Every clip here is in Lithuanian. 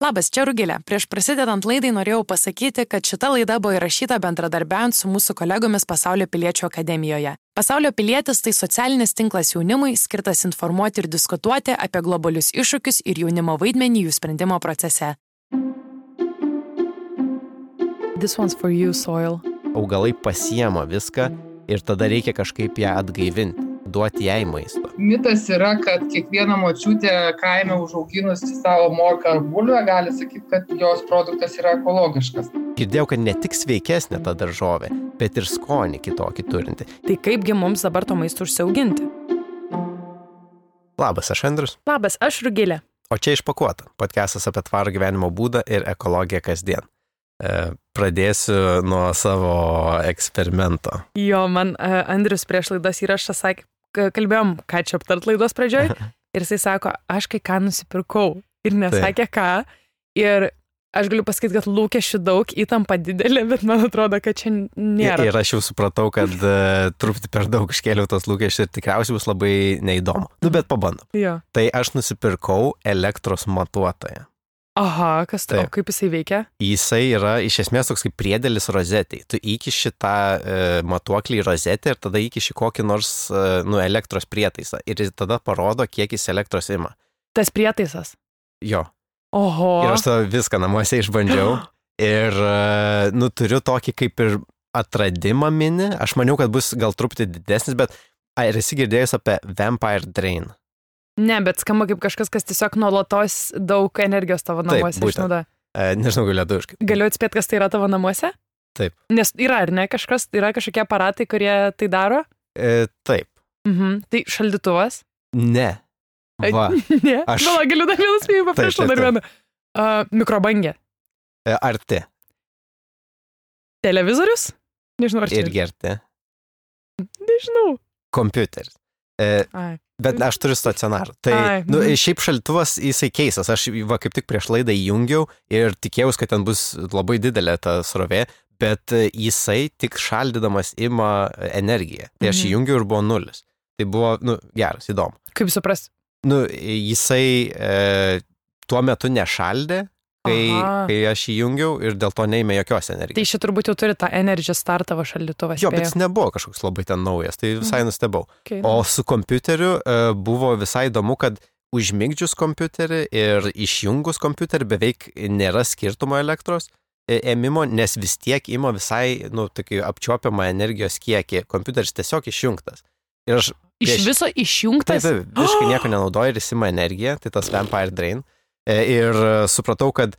Labas, čia Rugilė. Prieš prasidedant laidai norėjau pasakyti, kad šita laida buvo įrašyta bendradarbiaujant su mūsų kolegomis Pasaulio piliečių akademijoje. Pasaulio pilietis tai socialinis tinklas jaunimui, skirtas informuoti ir diskutuoti apie globalius iššūkius ir jaunimo vaidmenį jų sprendimo procese. This one's for you, soil. Augalai pasiema viską ir tada reikia kažkaip ją atgaivinti duoti jai maisto. Mitas yra, kad kiekviena močiutė kaime užauginusi savo morką ar bulvę gali sakyti, kad jos produktas yra ekologiškas. Girdėjau, kad ne tik sveikesnė ta daržovė, bet ir skonį kitokį turinti. Tai kaipgi mums dabar to maisto užsiauginti? Labas, aš Andrius. Labas, aš Rugilė. O čia išpakuota. Podcastas apie tvarų gyvenimo būdą ir ekologiją kasdien. E, pradėsiu nuo savo eksperimento. Jo, man e, Andrius prieš laidos įrašą sakė, kalbėjom, ką čia aptart laidos pradžioj. Ir jisai sako, aš kai ką nusipirkau. Ir nesakė ką. Ir aš galiu pasakyti, kad lūkesčių daug, įtampa didelė, bet man atrodo, kad čia nėra. Ir aš jau supratau, kad uh, truputį per daug iškėliau tos lūkesčius ir tikriausiai bus labai neįdomu. Nu, bet pabandom. Jo. Tai aš nusipirkau elektros matuotoją. Aha, kas tai, kaip jisai veikia? Jisai yra iš esmės toks kaip priedėlis rozetei. Tu įkiši tą e, matuoklį į rozetę ir tada įkiši kokį nors e, nu, elektros prietaisą. Ir jis tada parodo, kiek jis elektros ima. Tas prietaisas? Jo. Oho. Ir aš tada viską namuose išbandžiau. ir, e, nu, turiu tokį kaip ir atradimą mini. Aš maniau, kad bus gal truputį didesnis, bet ar esi girdėjęs apie Vampire Drain? Ne, bet skamba kaip kažkas, kas tiesiog nuolatos daug energijos tavo namuose išnaudoja. E, nežinau, galiu lietuviškai. Galiu atspėti, kas tai yra tavo namuose? Taip. Nes yra, ar ne, kažkas, yra kažkokie aparatai, kurie tai daro? E, taip. Mhm. Tai šaldytuvas? Ne. Va. ne. Aš Vala, galiu dar vieną spėjimą, prašau dar vieną. Uh, mikrobangė. E, arti. Televizorius? Nežinau, ar čia. Irgi arti. Nežinau. Kompiuteris. E, Ai. Bet aš turiu stacionarą. Tai Ai, nu, mhm. šiaip šaltuvas jisai keistas. Aš va, kaip tik prieš laidą įjungiau ir tikėjausi, kad ten bus labai didelė ta srovė, bet jisai tik šaldydamas ima energiją. Tai aš Mhm. įjungiau ir buvo nulis. Tai buvo, nu, geras, įdomu. Kaip supras? Nu, jisai e, tuo metu nešaldė, kai, Aha. kai aš įjungiau ir dėl to neėmė jokios Tai energijos. šit turbūt jau turi tą Energy Star tavo šaldytuvą. Jo, bet jis nebuvo kažkoks labai ten naujas, tai visai nustebau. Okay. O su kompiuteriu e, buvo visai įdomu, kad užmigdžius kompiuterį ir išjungus kompiuterį beveik nėra skirtumo elektros e, ėmimo, nes vis tiek ima visai, nu, tokį apčiuopiamą energijos kiekį. Kompiuteris tiesiog išjungtas. Ir aš... Iš prieš- viso išjungtas? Taip, taip, visiškai nieko nenaudoja ir jis ima energiją, tai tas Vampire Drain. E, Ir e, supratau, kad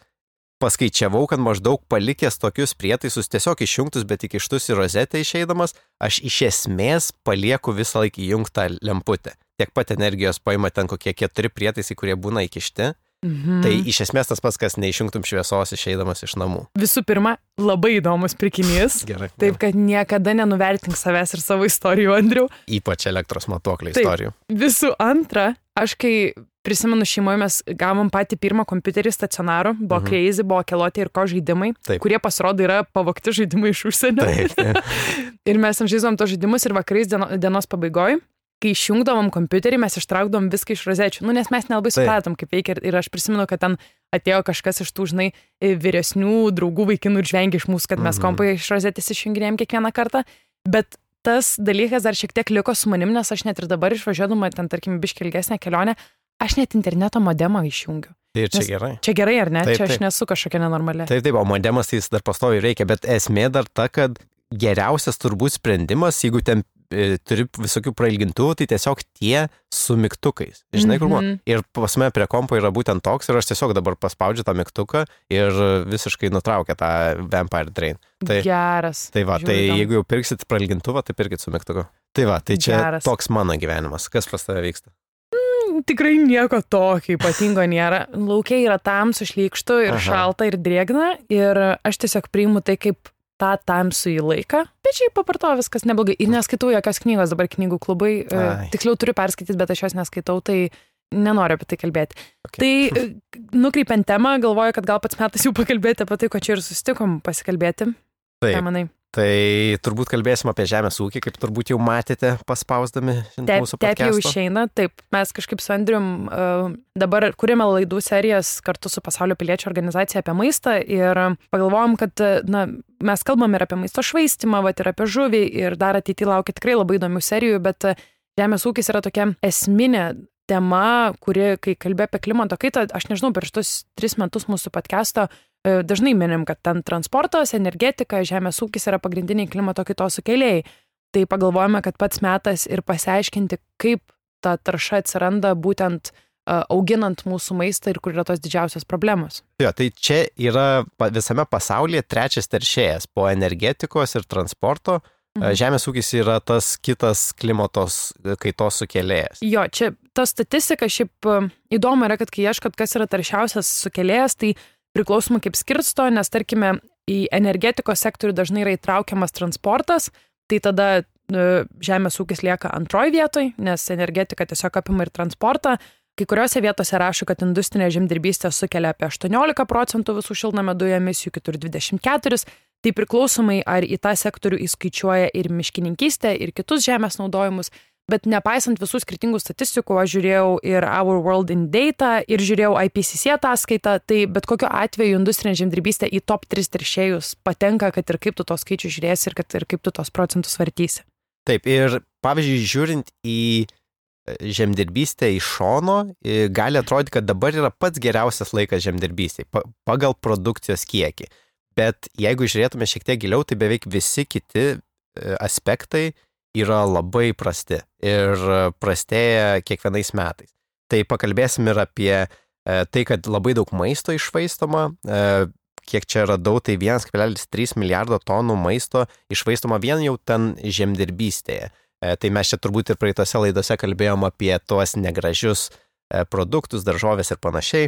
paskaičiavau, kad maždaug palikęs tokius prietaisus tiesiog išjungtus, bet tik ištus į rozetę išeidamas, aš iš esmės palieku visą laiką įjungtą lemputę. Tiek pat energijos paima ten kokie keturi prietaisai, kurie būna įkišti. Mhm. Tai iš esmės tas pats, kas neišjungtum šviesos išeidamas iš namų. Visų pirma, labai įdomus pirkinys. Gerai. Taip, kad niekada nenuvertink savęs ir savo istorijų, Andriu. Ypač elektros matuoklių Taip. istorijų. Visų antra, aš kai prisimenu šeimoje, mes gavom patį pirmą kompiuterį stacionarų, buvo Mhm. crazy, buvo kelotė ir ko žaidimai, Taip. kurie pasirodo yra pavokti žaidimai iš užsienio. Taip. taip. Ir mes žaidžiam tos žaidimus ir vakarais dieno, dienos pabaigoje, kai išjungdavom kompiuterį, mes ištraukdavom viską iš rozečių. Nu, nes mes nelabai supratom, kaip veikia. Ir, aš prisimenu, kad ten atėjo kažkas iš tų, žinai, vyresnių draugų vaikinų ir žvengė iš mūsų, kad mes Mhm. kompai iš rozetės išjunginėjom kiekvieną kartą. Bet tas dalykas dar šiek tiek liko su manim, nes aš net ir dabar išvažiuodama ten, tarkim, biški ilgesnę kelionę, aš net interneto modemą išjungiu. Ir čia Nes- gerai. Čia gerai, ar ne? Taip, Čia aš taip. nesu kažkokia nenormali. Taip, taip, o modemas tai jis dar pastoviai reikia, bet esmė dar ta, kad geriausias turbūt sprendimas, jeigu ten e, turi visokių prailgintuvų, tai tiesiog tie su mygtukais. Žinai, kur buvo? Mhm. Ir pas mane prie kompo yra būtent toks ir aš tiesiog dabar paspaudžiu tą mygtuką ir visiškai nutraukia tą Vampire Drain. Tai, Geras. tai va, Žiauriai tai jeigu jau pirksit prailgintuvą, tai pirkit su mygtuku. Tai va, tai čia Geras. toks mano gyvenimas. Kas pas tave vyksta? Tikrai nieko tokio ypatingo nėra. Laukiai yra tamsu, šlykštu ir Aha. Aha. šalta ir drėgna. Ir aš tiesiog priimu tai kaip tą tamsų į laiką. Bet šiaip paparto viskas neblogai. Ir neskaitau jokios knygos, dabar knygų klubai. e, Ai. Tiksliau turiu perskaityti, bet aš jos neskaitau, tai nenoriu apie tai kalbėti. Okay. Tai e, nukreipiant temą, galvoju, kad gal pats metas jau pakalbėti apie tai, ko čia ir susitikom pasikalbėti. Taip. Ką manai? Tai turbūt kalbėsim apie žemės ūkį, kaip turbūt jau matėte paspausdami Te, mūsų Taip jau podcast'o. išeina, taip. Mes kažkaip su Andrium uh, dabar kūrėme laidų serijas kartu su Pasaulio piliečių organizacija apie maistą ir pagalvojom, kad uh, na, mes kalbam ir apie maisto švaistimą, va, ir apie žuvį ir dar ateityje laukia tikrai labai įdomių serijų, bet uh, žemės ūkis yra tokia esminė tema, kuri, kai kalbė apie klimato kaitą, aš nežinau, per šitus tris metus mūsų podcast'o E, dažnai minim, kad ten transportas, energetika, žemės ūkis yra pagrindiniai klimato kaitos sukėlėjai. Tai pagalvojame, kad pats metas ir pasiaiškinti, kaip ta tarša atsiranda būtent e, auginant mūsų maistą ir kur yra tos didžiausios problemos. Jo, tai čia yra visame pasaulyje trečias teršėjas po energetikos ir transporto. E, mhm. Žemės ūkis yra tas kitas klimatos kaitos sukėlėjas. Jo, čia ta statistika šiaip įdomu yra, kad kai ieškot, kas yra taršiausias sukėlėjas, tai priklausomai kaip skirsto, nes tarkime į energetikos sektorių dažnai yra įtraukiamas transportas, tai tada e, žemės ūkis lieka antroji vietoj, nes energetika tiesiog apima ir transportą. Kai kuriuose vietose rašo, kad industrinė žemdirbystė sukelia apie 18 procentų visų šiltnamio dujų emisijų, kitur 24. Tai priklausomai ar į tą sektorių įskaičiuoja ir miškininkystę, ir kitus žemės naudojimus, Bet nepaisant visų skirtingų statistikų, aš žiūrėjau ir Our World in Data, ir žiūrėjau IPCC ataskaitą, tai bet kokiu atveju industrinė žemdirbystė į top 3 teršėjus patenka, kad ir kaip tu tos skaičius žiūrėsi ir kad ir kaip tu tos procentus vartysi. Taip, ir pavyzdžiui, žiūrint į e, žemdirbystę iš šono, e, gali atrodyti, kad dabar yra pats geriausias laikas žemdirbystėje pagal produkcijos kiekį. Bet jeigu žiūrėtume šiek tiek giliau, tai beveik visi kiti e, aspektai yra labai prasti ir prastėja kiekvienais metais. Tai pakalbėsim ir apie e, tai, kad labai daug maisto išvaistoma. E, kiek čia radau, tai 1,3 milijardo tonų maisto išvaistoma vien jau ten žemdirbystėje. E, tai mes čia turbūt ir praeitose laidose kalbėjom apie tuos negražius produktus, daržovės ir panašiai.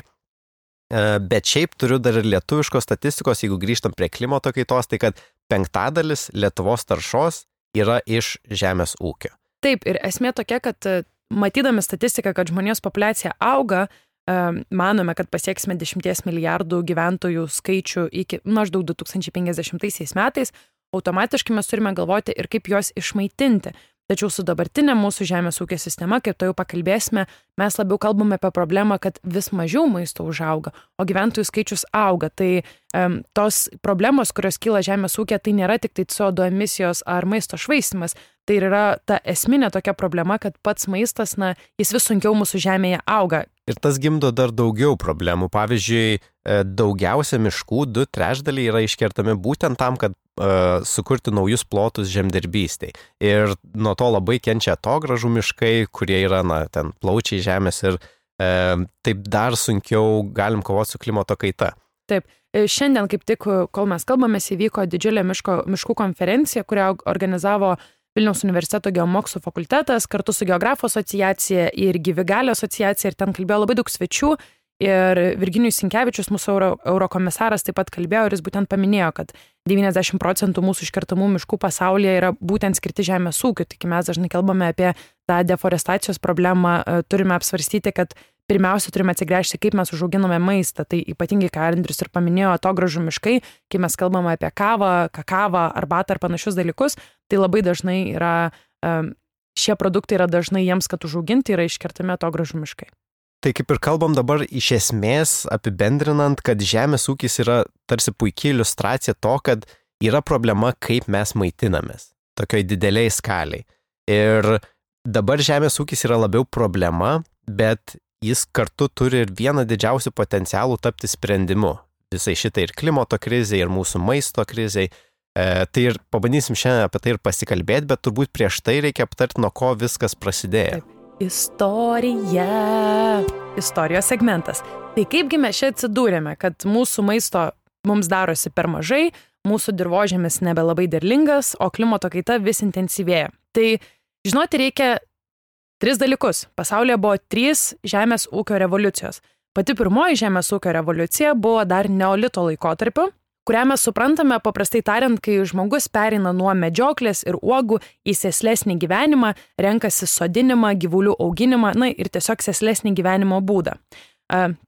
Bet šiaip turiu dar ir lietuviškos statistikos, jeigu grįžtam prie klimato kaitos, tai kad penktadalis Lietuvos taršos yra iš žemės ūkio. Taip, ir esmė tokia, kad e, matydami statistiką, kad žmonijos populiacija auga, e, manome, kad pasieksime 10 milijardų gyventojų skaičių iki maždaug 2050 metais, automatiškai mes turime galvoti ir kaip juos išmaitinti. Tačiau su dabartinė mūsų žemės ūkio sistema, kaip to jau pakalbėsime, mes labiau kalbame apie problemą, kad vis mažiau maisto užauga, o gyventojų skaičius auga. Tai um, tos problemos, kurios kyla žemės ūkė, tai nėra tik tai CO2 emisijos ar maisto švaistimas. Tai yra ta esminė tokia problema, kad pats maistas, na, jis vis sunkiau mūsų žemėje auga. Ir tas gimdo dar daugiau problemų. Pavyzdžiui, e, daugiausia miškų, du trešdaliai yra iškertami būtent tam, kad uh, sukurti naujus plotus žemdirbystėj. Ir nuo to labai kenčia to gražų miškai, kurie yra, na, ten plaučiai žemės ir uh, taip dar sunkiau galim kovoti su klimato kaita. Taip. E, šiandien, kaip tik, kol mes kalbamės, įvyko didžiulė miško, miškų konferencija, kurią organizavo Vilniaus universiteto geomokslų fakultetas kartu su Geografų asociacija ir Gyvigalio asociacija ir ten kalbėjo labai daug svečių Ir Virginijus Sinkevičius, mūsų euro, eurokomisaras, taip pat kalbėjo ir jis būtent paminėjo, kad 90 procentų mūsų iškertamų miškų pasaulyje yra būtent skirti žemės ūkiui. Tik mes dažnai kalbame apie tą deforestacijos problemą, turime apsvarstyti, kad pirmiausia turime atsigręžti, kaip mes užauginame maistą. Tai ypatingai, ką Andrius ir paminėjo, to gražų miškai, kai mes kalbame apie kavą, kakavą, arbatą ar panašius dalykus, tai labai dažnai yra, šie produktai yra dažnai jiems, kad užauginti yra iškertami to gražų miškai. Tai kaip ir kalbam dabar iš esmės apibendrinant, kad žemės ūkis yra tarsi puikiai iliustracija to, kad yra problema, kaip mes maitinamės, tokioj dideliai skaliai. Ir dabar žemės ūkis yra labiau problema, bet jis kartu turi ir vieną didžiausių potencialų tapti sprendimu. Visai šitai ir klimato krizai, ir mūsų maisto krizai. E, tai ir pabandysim šiandien apie tai ir pasikalbėti, bet turbūt prieš tai reikia aptarti, nuo ko viskas prasidėjo. Taip. Istorija. Istorijos segmentas. Tai kaipgi mes čia atsidūrėme, kad mūsų maisto mums darosi per mažai, mūsų dirbožėmis nebelabai derlingas, o klimato kaita vis intensyvėja. Tai žinoti reikia tris dalykus. Pasaulyje buvo trys žemės ūkio revoliucijos. Pati pirmoji žemės ūkio revoliucija buvo dar neolito laikotarpiu, kurią mes suprantame paprastai tariant, kai žmogus perina nuo medžioklės ir uogų į seslesnį gyvenimą, renkasi sodinimą, gyvulių auginimą, na ir tiesiog seslesnį gyvenimo būdą.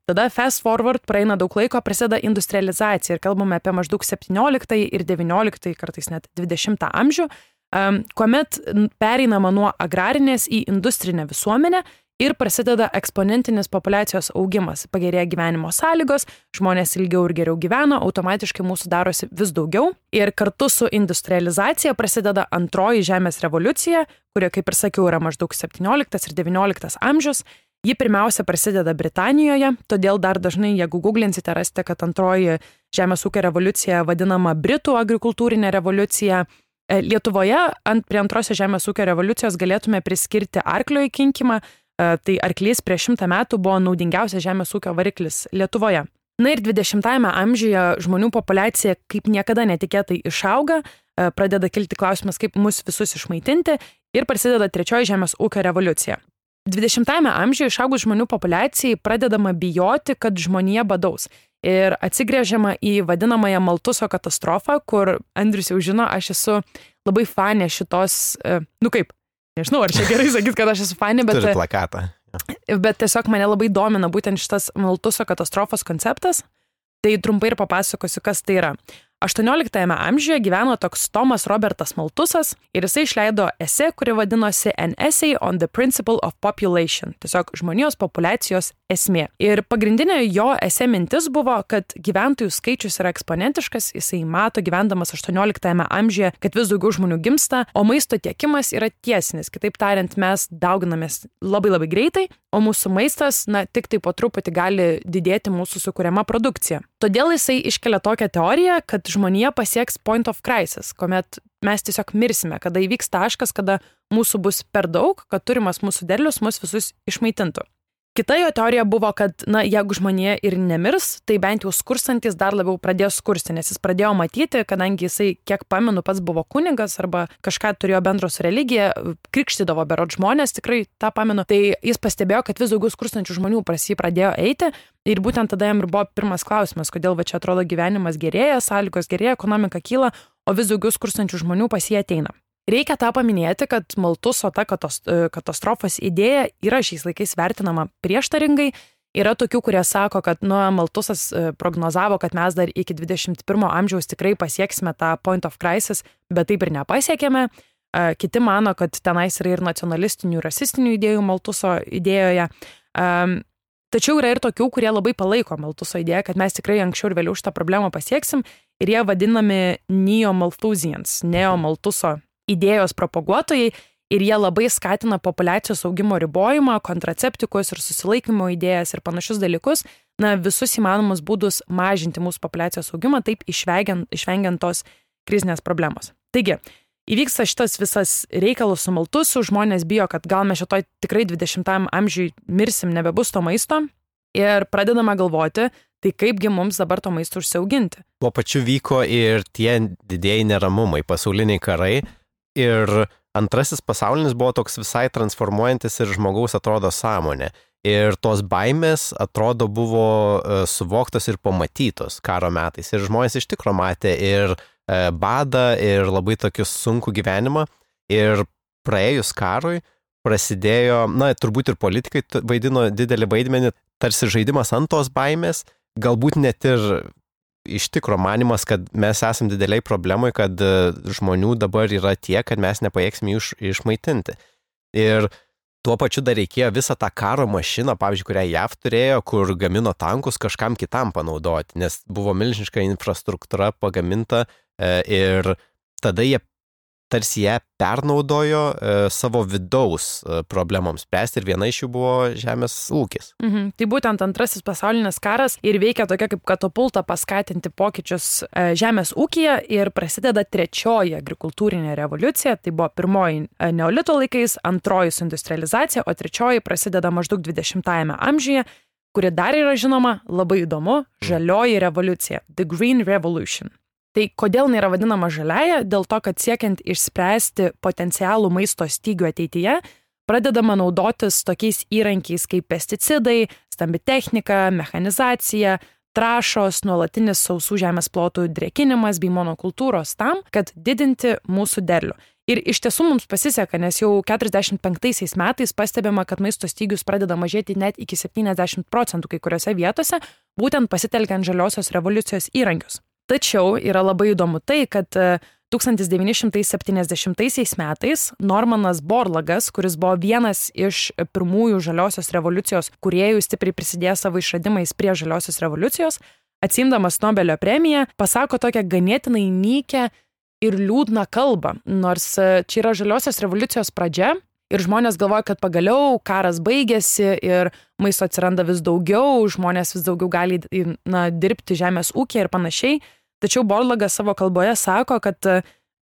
Tada fast forward praeina daug laiko, prasideda industrializacija ir kalbame apie maždaug 17 ir 19, kartais net 20 amžių, kuomet pereinama nuo agrarinės į industrinę visuomenę ir prasideda eksponentinis populacijos augimas. Pagerėja gyvenimo sąlygos, žmonės ilgiau ir geriau gyvena, automatiškai mūsų darosi vis daugiau. Ir kartu su industrializacija prasideda antroji žemės revoliucija, kuri, kaip ir sakiau, yra maždaug 17 ir 19 amžius. Ji pirmiausia prasideda Britanijoje, todėl dar dažnai, jeigu googlinsite, rasite, kad antroji žemės ūkio revoliucija vadinama Britų agrikultūrinė revoliucija. E, Lietuvoje ant, prie antrosios žemės ūkio revoliucijos galėtume priskirti arklio įkinkimą, E, tai arklys prieš šimtą metų buvo naudingiausias žemės ūkio variklis Lietuvoje. Na ir 20-ame amžiuje žmonių populiacija kaip niekada netikėtai išauga, e, pradeda kilti klausimas, kaip mus visus išmaitinti ir prasideda trečioji žemės ūkio revoliucija. 20-ame amžiuje išaugus žmonių populiacijai pradedama bijoti, kad žmonija badaus. Ir atsigrėžiama į vadinamąją Maltuso katastrofą, kur Andrius jau žino, aš esu labai fanė šitos, e, nu kaip, Nežinau, ar čia gerai sakyt, kad aš esu fani, bet... Turi plakatą. Bet tiesiog mane labai domina būtent šitas Maltuso katastrofos konceptas. Tai trumpai ir papasakosiu, kas tai yra. 18 amžiuje gyveno toks Tomas Robertas Maltusas ir jisai išleido esė, kuri vadinosi An Essay on the Principle of Population, tiesiog žmonijos populacijos esmė. Ir pagrindinė jo esė mintis buvo, kad gyventojų skaičius yra eksponentiškas, jisai mato gyvendamas 18 amžiuje, kad vis daugiau žmonių gimsta, o maisto tiekimas yra tiesinis. Kitaip tariant, mes dauginamės labai labai greitai, o mūsų maistas, na, tik tai po truputį gali didėti mūsų sukūriama produkcija. Todėl jisai iškelia tokią teoriją, kad žmonija pasieks point of crisis, kuomet mes tiesiog mirsime, kada įvyks taškas, kada mūsų bus per daug, kad turimas mūsų derlius mus visus išmaitintų. Kita jo teorija buvo, kad, na, jeigu žmonė ir nemirs, tai bent jau skurstantis dar labiau pradėjo skursti, nes jis pradėjo matyti, kadangi jisai, kiek pamenu, pats buvo kunigas arba kažką turėjo bendro su religija, krikštydavo berot žmonės, tikrai tą pamenu, tai jis pastebėjo, kad vis daugiau skurstančių žmonių pras jį pradėjo eiti ir būtent tada jam ir buvo pirmas klausimas, kodėl va čia atrodo gyvenimas gerėja, sąlygos gerėja, ekonomika kyla, o vis daugiau skurstančių žmonių pas jį ateina. Reikia tą paminėti, kad Maltuso ta e, katastrofos idėja yra šiais laikais vertinama prieštaringai. Yra tokių, kurie sako, kad nu, Maltusas e, prognozavo, kad mes dar iki 21 amžiaus tikrai pasieksime tą point of crisis, bet taip ir nepasiekėme. E, kiti mano, kad tenais yra ir nacionalistinių, rasistinių idėjų Maltuso idėjoje. Tačiau yra ir tokių, kurie labai palaiko Maltuso idėją, kad mes tikrai anksčiau ir vėliau šitą problemą pasieksim ir jie vadinami Neo-Malthusians, Neo-Maltuso idėjos propaguotojai ir jie labai skatina populiacijos augimo ribojimą, kontraceptikus ir susilaikymo idėjas ir panašius dalykus, na, visus įmanomus būdus mažinti mūsų populiacijos augimą, taip išvengiant, išvengiant tos krizinės problemos. Taigi, įvyksta šitas visas reikalas su maltusu, žmonės bijo, kad gal mes šitoj tikrai 20-am amžiui mirsim, nebebus to maisto ir pradedame galvoti, tai kaipgi mums dabar to maisto užsiauginti. Tuo pačiu vyko ir tie didėjai neramumai, pasauliniai karai, Ir antrasis pasaulinis buvo toks visai transformuojantis ir žmogaus atrodo sąmonė. Ir tos baimės atrodo buvo e, suvoktos ir pamatytos karo metais. Ir žmonės iš tikrųjų matė ir e, badą, ir labai tokius sunku gyvenimą. Ir praėjus karui prasidėjo, na, turbūt ir politikai vaidino didelį vaidmenį, tarsi žaidimas ant tos baimės, galbūt net ir iš tikro manimas, kad mes esam dideliai problemai, kad e, žmonių dabar yra tiek, kad mes nepajėgsime jų iš, išmaitinti. Ir tuo pačiu dar reikėjo visą tą karo mašiną, pavyzdžiui, kurią JAV turėjo, kur gamino tankus kažkam kitam panaudoti, nes buvo milžiniška infrastruktūra pagaminta e, ir tada jie tarsi ją pernaudojo e, savo vidaus e, problemoms spręsti ir viena iš jų buvo žemės ūkis. Mhm. Tai būtent antrasis pasaulinis karas ir veikia tokia kaip katapulta paskatinti pokyčius e, žemės ūkija ir prasideda trečioji agrikultūrinė revoliucija. Tai buvo pirmoji e, neolito laikais, antroji su industrializacija, o trečioji prasideda maždaug 20-ame amžiuje kuri dar yra žinoma labai įdomu - žalioji revoliucija - The Green Revolution. Tai kodėl jinai yra vadinama žaliaja? Dėl to, kad siekiant išspręsti potencialų maisto stygių ateityje, pradedama naudotis tokiais įrankiais kaip pesticidai, stambi technika, mechanizacija, trašos, nuolatinis sausų žemės plotų drėkinimas bei monokultūros tam, kad didinti mūsų derlių. Ir iš tiesų mums pasiseka, nes jau 45 metais pastebima, kad maisto stygius pradeda mažėti net iki 70 procentų kai kuriuose vietose, būtent pasitelkiant žaliosios revoliucijos įrankius. Tačiau yra labai įdomu tai, kad 1970 metais Normanas Borlagas, kuris buvo vienas iš pirmųjų žaliosios revoliucijos kuriejų, stipriai prisidėjo savo išradimais prie žaliosios revoliucijos, atsimdamas Nobelio premiją, pasako tokią ganėtinai nykę ir liūdną kalbą. Nors čia yra žaliosios revoliucijos pradžia, Ir žmonės galvoja, kad pagaliau karas baigėsi ir maisto atsiranda vis daugiau, žmonės vis daugiau gali na, dirbti žemės ūkį ir panašiai. Tačiau Borlagas savo kalboje sako, kad,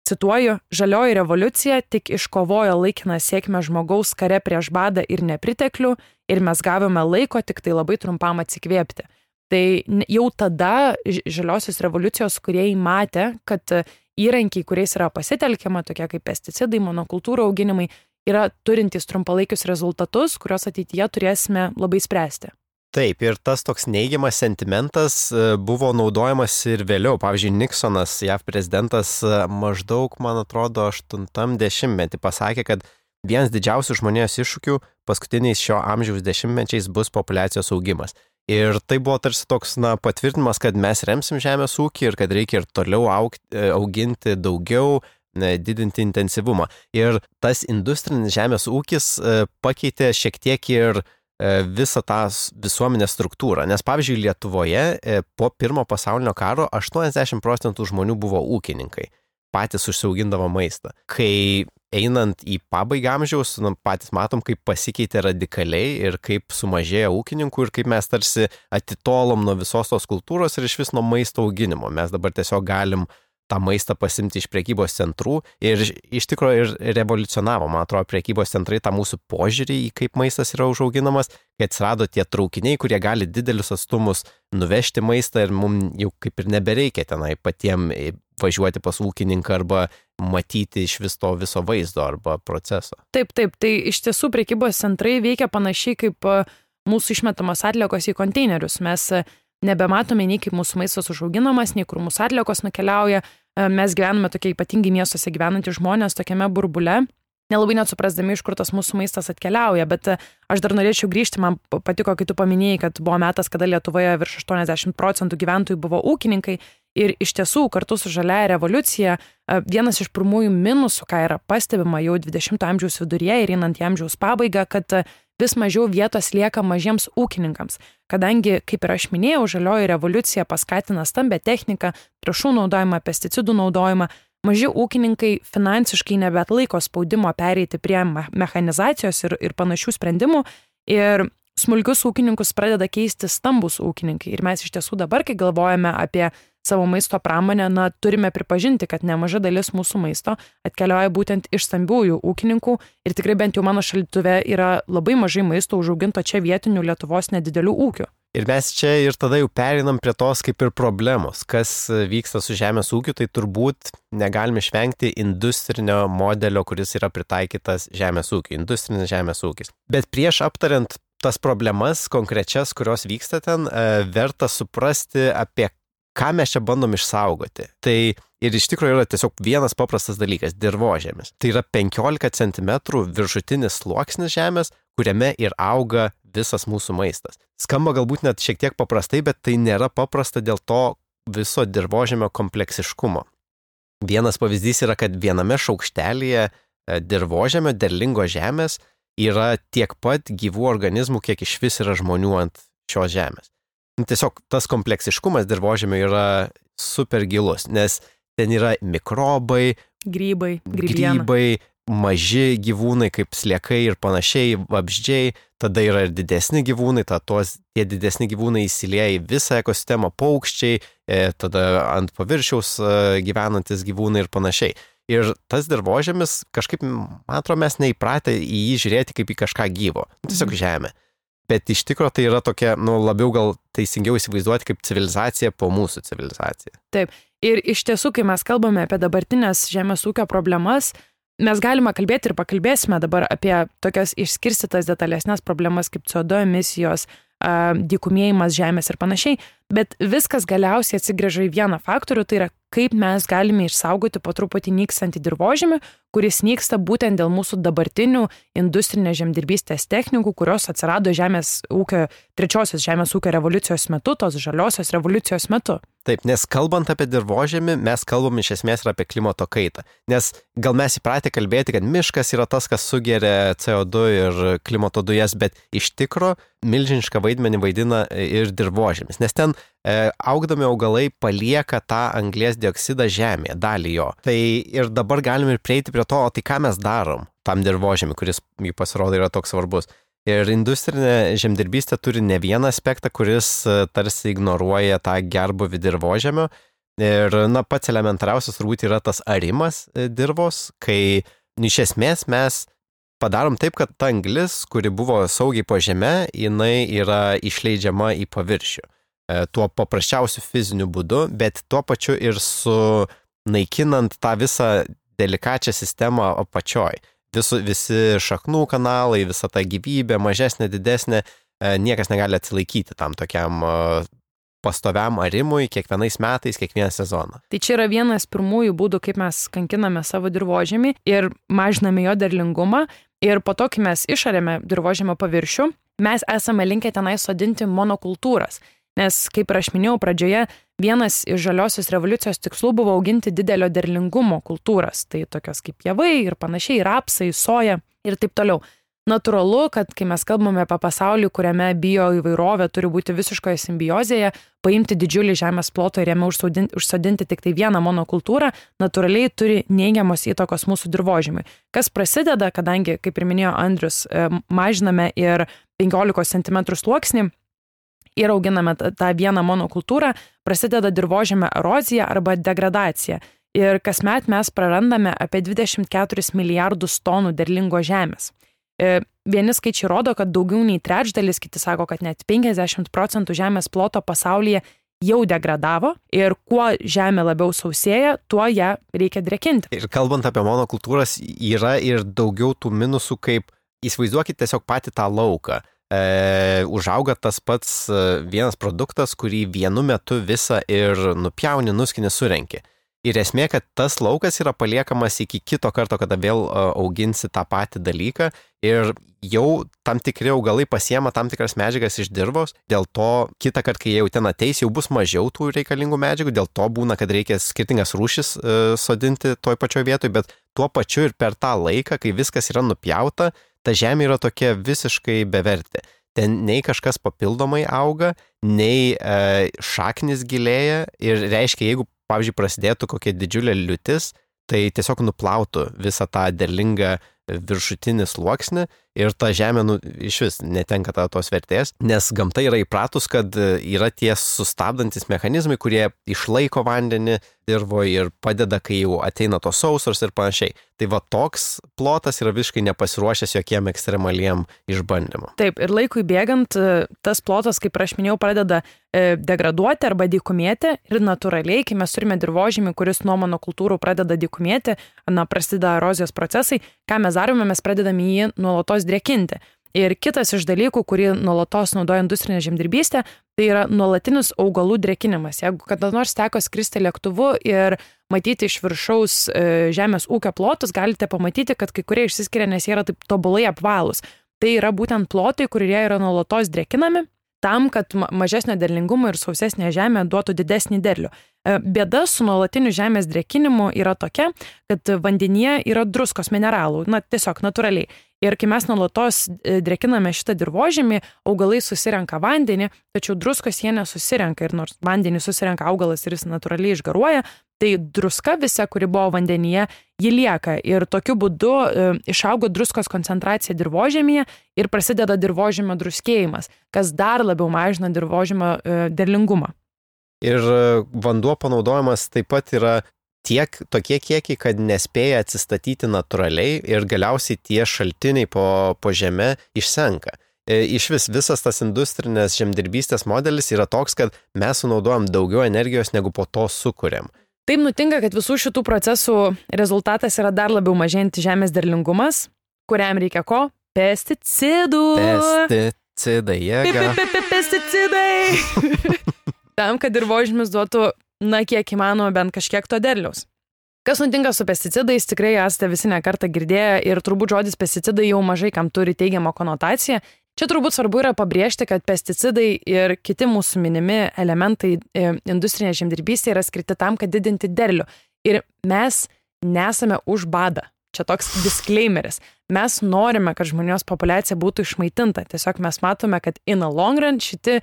cituoju, žalioji revoliucija tik iškovojo laikiną sėkmę žmogaus kare prieš badą ir nepriteklių ir mes gavome laiko tik tai labai trumpam atsikvėpti. Tai jau tada žaliosios revoliucijos kuriejai matė, kad įrankiai, kuriais yra pasitelkiama, tokie kaip pesticidai, monokultūrų auginimai, yra turintys trumpalaikius rezultatus, kuriuos ateityje turėsime labai spręsti. Taip, ir tas toks neigiamas sentimentas e, buvo naudojamas ir vėliau. Pavyzdžiui, Nixonas, JAV prezidentas, e, maždaug, man atrodo, 80-metį pasakė, kad vienas didžiausių žmonijos iššūkių paskutiniais šio amžiaus dešimtmečiais bus populiacijos augimas. Ir tai buvo tarsi toks, na, patvirtinimas, kad mes remsim žemės ūkį ir kad reikia ir toliau augti, e, auginti daugiau, didinti intensyvumą. Ir tas industrinis žemės ūkis pakeitė šiek tiek ir E, visą tą visuomenės struktūrą. Nes pavyzdžiui, Lietuvoje e, po pirmo pasaulinio karo 80 procentų žmonių buvo ūkininkai, patys užsiaugindavo maistą. Kai einant į pabaigą amžiaus, nu, patys matom, kaip pasikeitė radikaliai ir kaip sumažėjo ūkininkų ir kaip mes tarsi atitolom nuo visos tos kultūros ir iš vis nuo maisto auginimo. Mes dabar tiesiog galim uh, tą maistą pasimti iš priekybos centrų ir iš tikrųjų ir revoliucionavo, man atrodo, priekybos centrai tą mūsų požiūrį į kaip maistas yra užauginamas, kai atsirado tie traukiniai, kurie gali didelius atstumus nuvežti maistą ir mums jau kaip ir nebereikia tenai patiem važiuoti pas ūkininką arba matyti iš vis to viso vaizdo arba proceso. Taip, taip, tai iš tiesų priekybos centrai veikia panašiai kaip mūsų išmetamos atliekos į konteinerius. Mes nebematome nei kaip mūsų maistas užauginamas, nei kur mūsų atliekos nukeliauja. E, mes gyvename tokie ypatingi miestuose gyvenantys žmonės tokiame burbule, nelabai net suprasdami, iš kur tas mūsų maistas atkeliauja. Bet e, aš dar norėčiau grįžti, man patiko, kai tu paminėjai, kad buvo metas, kada Lietuvoje virš 80 procentų gyventojų buvo ūkininkai. Ir iš tiesų, kartu su žaliaja revoliucija, e, vienas iš pirmųjų minusų, ką yra pastebima jau 20-ojo amžiaus viduryje ir einant į amžiaus pabaigą, kad vis mažiau vietos lieka mažiems ūkininkams, kadangi, kaip ir aš minėjau, žalioji revoliucija paskatina stambę techniką, trašų naudojimą, pesticidų naudojimą, maži ūkininkai finansiškai nebetlaiko spaudimo pereiti prie mechanizacijos ir, ir panašių sprendimų ir smulkius ūkininkus pradeda keisti stambus ūkininkai. Ir mes iš tiesų dabar, kai galvojame apie savo maisto pramonę, na, turime pripažinti, kad nemaža dalis mūsų maisto atkeliauja būtent iš stambiųjų ūkininkų ir tikrai bent jau mano šaldytuve yra labai mažai maisto užauginto čia vietinių Lietuvos nedidelių ūkių. Ir mes čia ir tada jau perinam prie tos kaip ir problemos, kas vyksta su žemės ūkiu, tai turbūt negalime išvengti industrinio modelio, kuris yra pritaikytas žemės ūkiu, industrinis žemės ūkis. Bet prieš aptariant tas problemas konkrečias, kurios vyksta ten, e, verta suprasti, apie ką mes čia bandom išsaugoti. Tai ir iš tikrųjų yra tiesiog vienas paprastas dalykas - dirbožėmis. Tai yra 15 cm viršutinis sluoksnis žemės, kuriame ir auga visas mūsų maistas. Skamba galbūt net šiek tiek paprastai, bet tai nėra paprasta dėl to viso dirbožėmio kompleksiškumo. Vienas pavyzdys yra, kad viename šaukštelėje dirbožėmio derlingo žemės yra tiek pat gyvų organizmų, kiek iš vis yra žmonių ant šios žemės. Nu, tiesiog tas kompleksiškumas dirbožėmio yra super gilus, nes ten yra mikrobai, grybai, grybiena. grybai, maži gyvūnai kaip sliekai ir panašiai, vabzdžiai, tada yra ir didesni gyvūnai, tada tuos, tie didesni gyvūnai įsilieja į visą ekosistemą, paukščiai, e, tada ant paviršiaus e, gyvenantis gyvūnai ir panašiai. Ir tas dirbožėmis, kažkaip, man atrodo, mes neįpratę į jį žiūrėti kaip į kažką gyvo. Tiesiog mhm. Bet iš tikrųjų tai yra tokia, nu, labiau gal teisingiau įsivaizduoti kaip civilizacija po mūsų civilizacija. Taip. Ir iš tiesų, kai mes kalbame apie dabartinės žemės ūkio problemas, mes galime kalbėti ir pakalbėsime dabar apie tokias išskirstytas detalesnės problemas kaip CO2 emisijos, dykumėjimas žemės ir panašiai, bet viskas galiausiai atsigrėžia į vieną faktorių, tai yra kaip mes galime išsaugoti po truputį nykstantį dirbožėmį, kuris nyksta būtent dėl mūsų dabartinių industrinės žemdirbystės technikų, kurios atsirado žemės ūkio, trečiosios žemės ūkio revoliucijos metu, tos žaliosios revoliucijos metu. Taip, nes kalbant apie dirbožėmį, mes kalbam iš esmės ir apie klimato kaitą. Nes gal mes įpratę kalbėti, kad miškas yra tas, kas sugeria CO2 ir klimato dujas, bet iš tikro milžinišką vaidmenį vaidina ir dirbožėmis. Nes ten augdami augalai palieka tą anglės dioksidą žemėje, dalį jo. Tai ir dabar galim ir prieiti prie to, o tai ką mes darom tam dirbožėmi, kuris jų pasirodo yra toks svarbus. Ir industrinė žemdirbystė turi ne vieną aspektą, kuris e, tarsi ignoruoja tą gerbuvį dirbožėmio. Ir, na, pats elementariausias turbūt yra tas arimas e, dirvos, kai iš esmės mes padarom taip, kad ta anglis, kuri buvo saugiai po žemę, jinai yra išleidžiama į paviršių. E, tuo paprasčiausiu fiziniu būdu, bet tuo pačiu ir su naikinant tą visą delikačią sistemą apačioj visu, visi šaknų kanalai, visa ta gyvybė, mažesnė, didesnė, e, niekas negali atsilaikyti tam tokiam e, pastoviam arimui kiekvienais metais, kiekvieną sezoną. Tai čia yra vienas pirmųjų būdų, kaip mes kankiname savo dirbožėmį ir mažiname jo derlingumą. Ir po to, kai mes išarėme dirbožėmio paviršių, mes esame linkę tenai sodinti monokultūras. Nes, kaip ir aš minėjau pradžioje, vienas iš žaliosios revoliucijos tikslų buvo auginti didelio derlingumo kultūras. Tai tokios kaip javai ir panašiai, rapsai, soja ir taip toliau. Natūralu, kad kai mes kalbame apie pasaulį, kuriame bio įvairovė turi būti visiškoje simbiozėje, paimti didžiulį žemės plotą ir jame užsodinti, užsodinti tik tai vieną monokultūrą, natūraliai turi neigiamos įtakos mūsų dirbožymui. Kas prasideda, kadangi, kaip ir minėjo Andrius, e, mažiname ir 15 cm sluoksnį, ir auginame tą vieną monokultūrą, prasideda dirbožėme erozija arba degradacija. Ir kasmet mes prarandame apie 24 milijardus tonų derlingo žemės. E, vieni skaičiai rodo, kad daugiau nei trečdalis, kiti sako, kad net 50 procentų žemės ploto pasaulyje jau degradavo ir kuo žemė labiau sausėja, tuo ją reikia drekinti. Ir kalbant apie monokultūras, yra ir daugiau tų minusų, kaip įsivaizduokit tiesiog patį tą lauką e, užauga tas pats e, vienas produktas, kurį vienu metu visą ir nupjauni, nuskini, surenki. Ir esmė, kad tas laukas yra paliekamas iki kito karto, kada vėl e, auginsi tą patį dalyką ir jau tam tikri augalai pasiema tam tikras medžiagas iš dirvos, dėl to kitą kartą, kai jau ten ateis, jau bus mažiau tų reikalingų medžiagų, dėl to būna, kad reikia skirtingas rūšis e, sodinti toj pačioj vietoj, bet tuo pačiu ir per tą laiką, kai viskas yra nupjauta, ta žemė yra tokia visiškai bevertė. Ten nei kažkas papildomai auga, nei e, šaknis gilėja ir reiškia, jeigu, pavyzdžiui, prasidėtų kokia didžiulė liūtis, tai tiesiog nuplautų visą tą derlingą viršutinį sluoksnį ir ta žemė nu, iš vis netenka tos vertės, nes gamta yra įpratus, kad yra tie sustabdantis mechanizmai, kurie išlaiko vandenį dirboje ir padeda, kai jau ateina tos sausros ir panašiai. Tai va toks plotas yra visiškai nepasiruošęs jokiem ekstremaliem išbandymam. Taip, ir laikui bėgant, tas plotas, kaip aš minėjau, pradeda e, degraduoti arba dykumėti ir natūraliai, kai mes turime dirbožymį, kuris nuo monokultūrų pradeda dykumėti, na, prasideda erozijos procesai, ką mes darome, mes pradedame jį nuolatos drėkinti. Ir kitas iš dalykų, kurį nuolatos naudoja industrinė žemdirbystė, tai yra nuolatinis augalų drėkinimas. Jeigu kada nors teko skristi lėktuvu ir matyti iš viršaus e, žemės ūkio plotus, galite pamatyti, kad kai kurie išsiskiria, nes jie yra taip tobulai apvalūs. Tai yra būtent plotai, kurie yra nuolatos drėkinami tam, kad mažesnio derlingumo ir sausesnė žemė duotų didesnį derlių. E, bėda su nuolatiniu žemės drėkinimu yra tokia, kad vandenyje yra druskos mineralų, na tiesiog natūraliai. Ir kai mes nuolatos e, drekiname šitą dirbožėmį, augalai susirenka vandenį, tačiau druskos jie nesusirenka ir nors vandenį susirenka augalas ir jis natūraliai išgaruoja, tai druska visa, kuri buvo vandenyje, ji lieka ir tokiu būdu e, išaugo druskos koncentracija dirbožėmėje ir prasideda dirbožėmio druskėjimas, kas dar labiau mažina dirbožėmio e, derlingumą. Ir e, vanduo panaudojimas taip pat yra tiek tokie kiekiai, kad nespėja atsistatyti natūraliai ir galiausiai tie šaltiniai po, po žemę išsenka. Iš vis visas tas industrinės žemdirbystės modelis yra toks, kad mes sunaudojam daugiau energijos negu po to sukūrėm. Taip nutinka, kad visų šitų procesų rezultatas yra dar labiau mažėjanti žemės derlingumas, kuriam reikia ko? Pesticidų. Pesti Pesticidai, jėga. Pesticidai! Tam, kad dirbožymis duotų, na, kiek įmanoma, bent kažkiek to derliaus. Kas nutinka su pesticidais, tikrai esate visi nekartą girdėję ir turbūt žodis pesticidai jau mažai kam turi teigiamą konotaciją. Čia turbūt svarbu yra pabrėžti, kad pesticidai ir kiti mūsų minimi elementai e, industrinė žemdirbystė yra skirti tam, kad didinti derlių. Ir mes nesame už badą. Čia toks disclaimeris. Mes norime, kad žmonijos populiacija būtų išmaitinta. Tiesiog mes matome, kad in a long run šiti,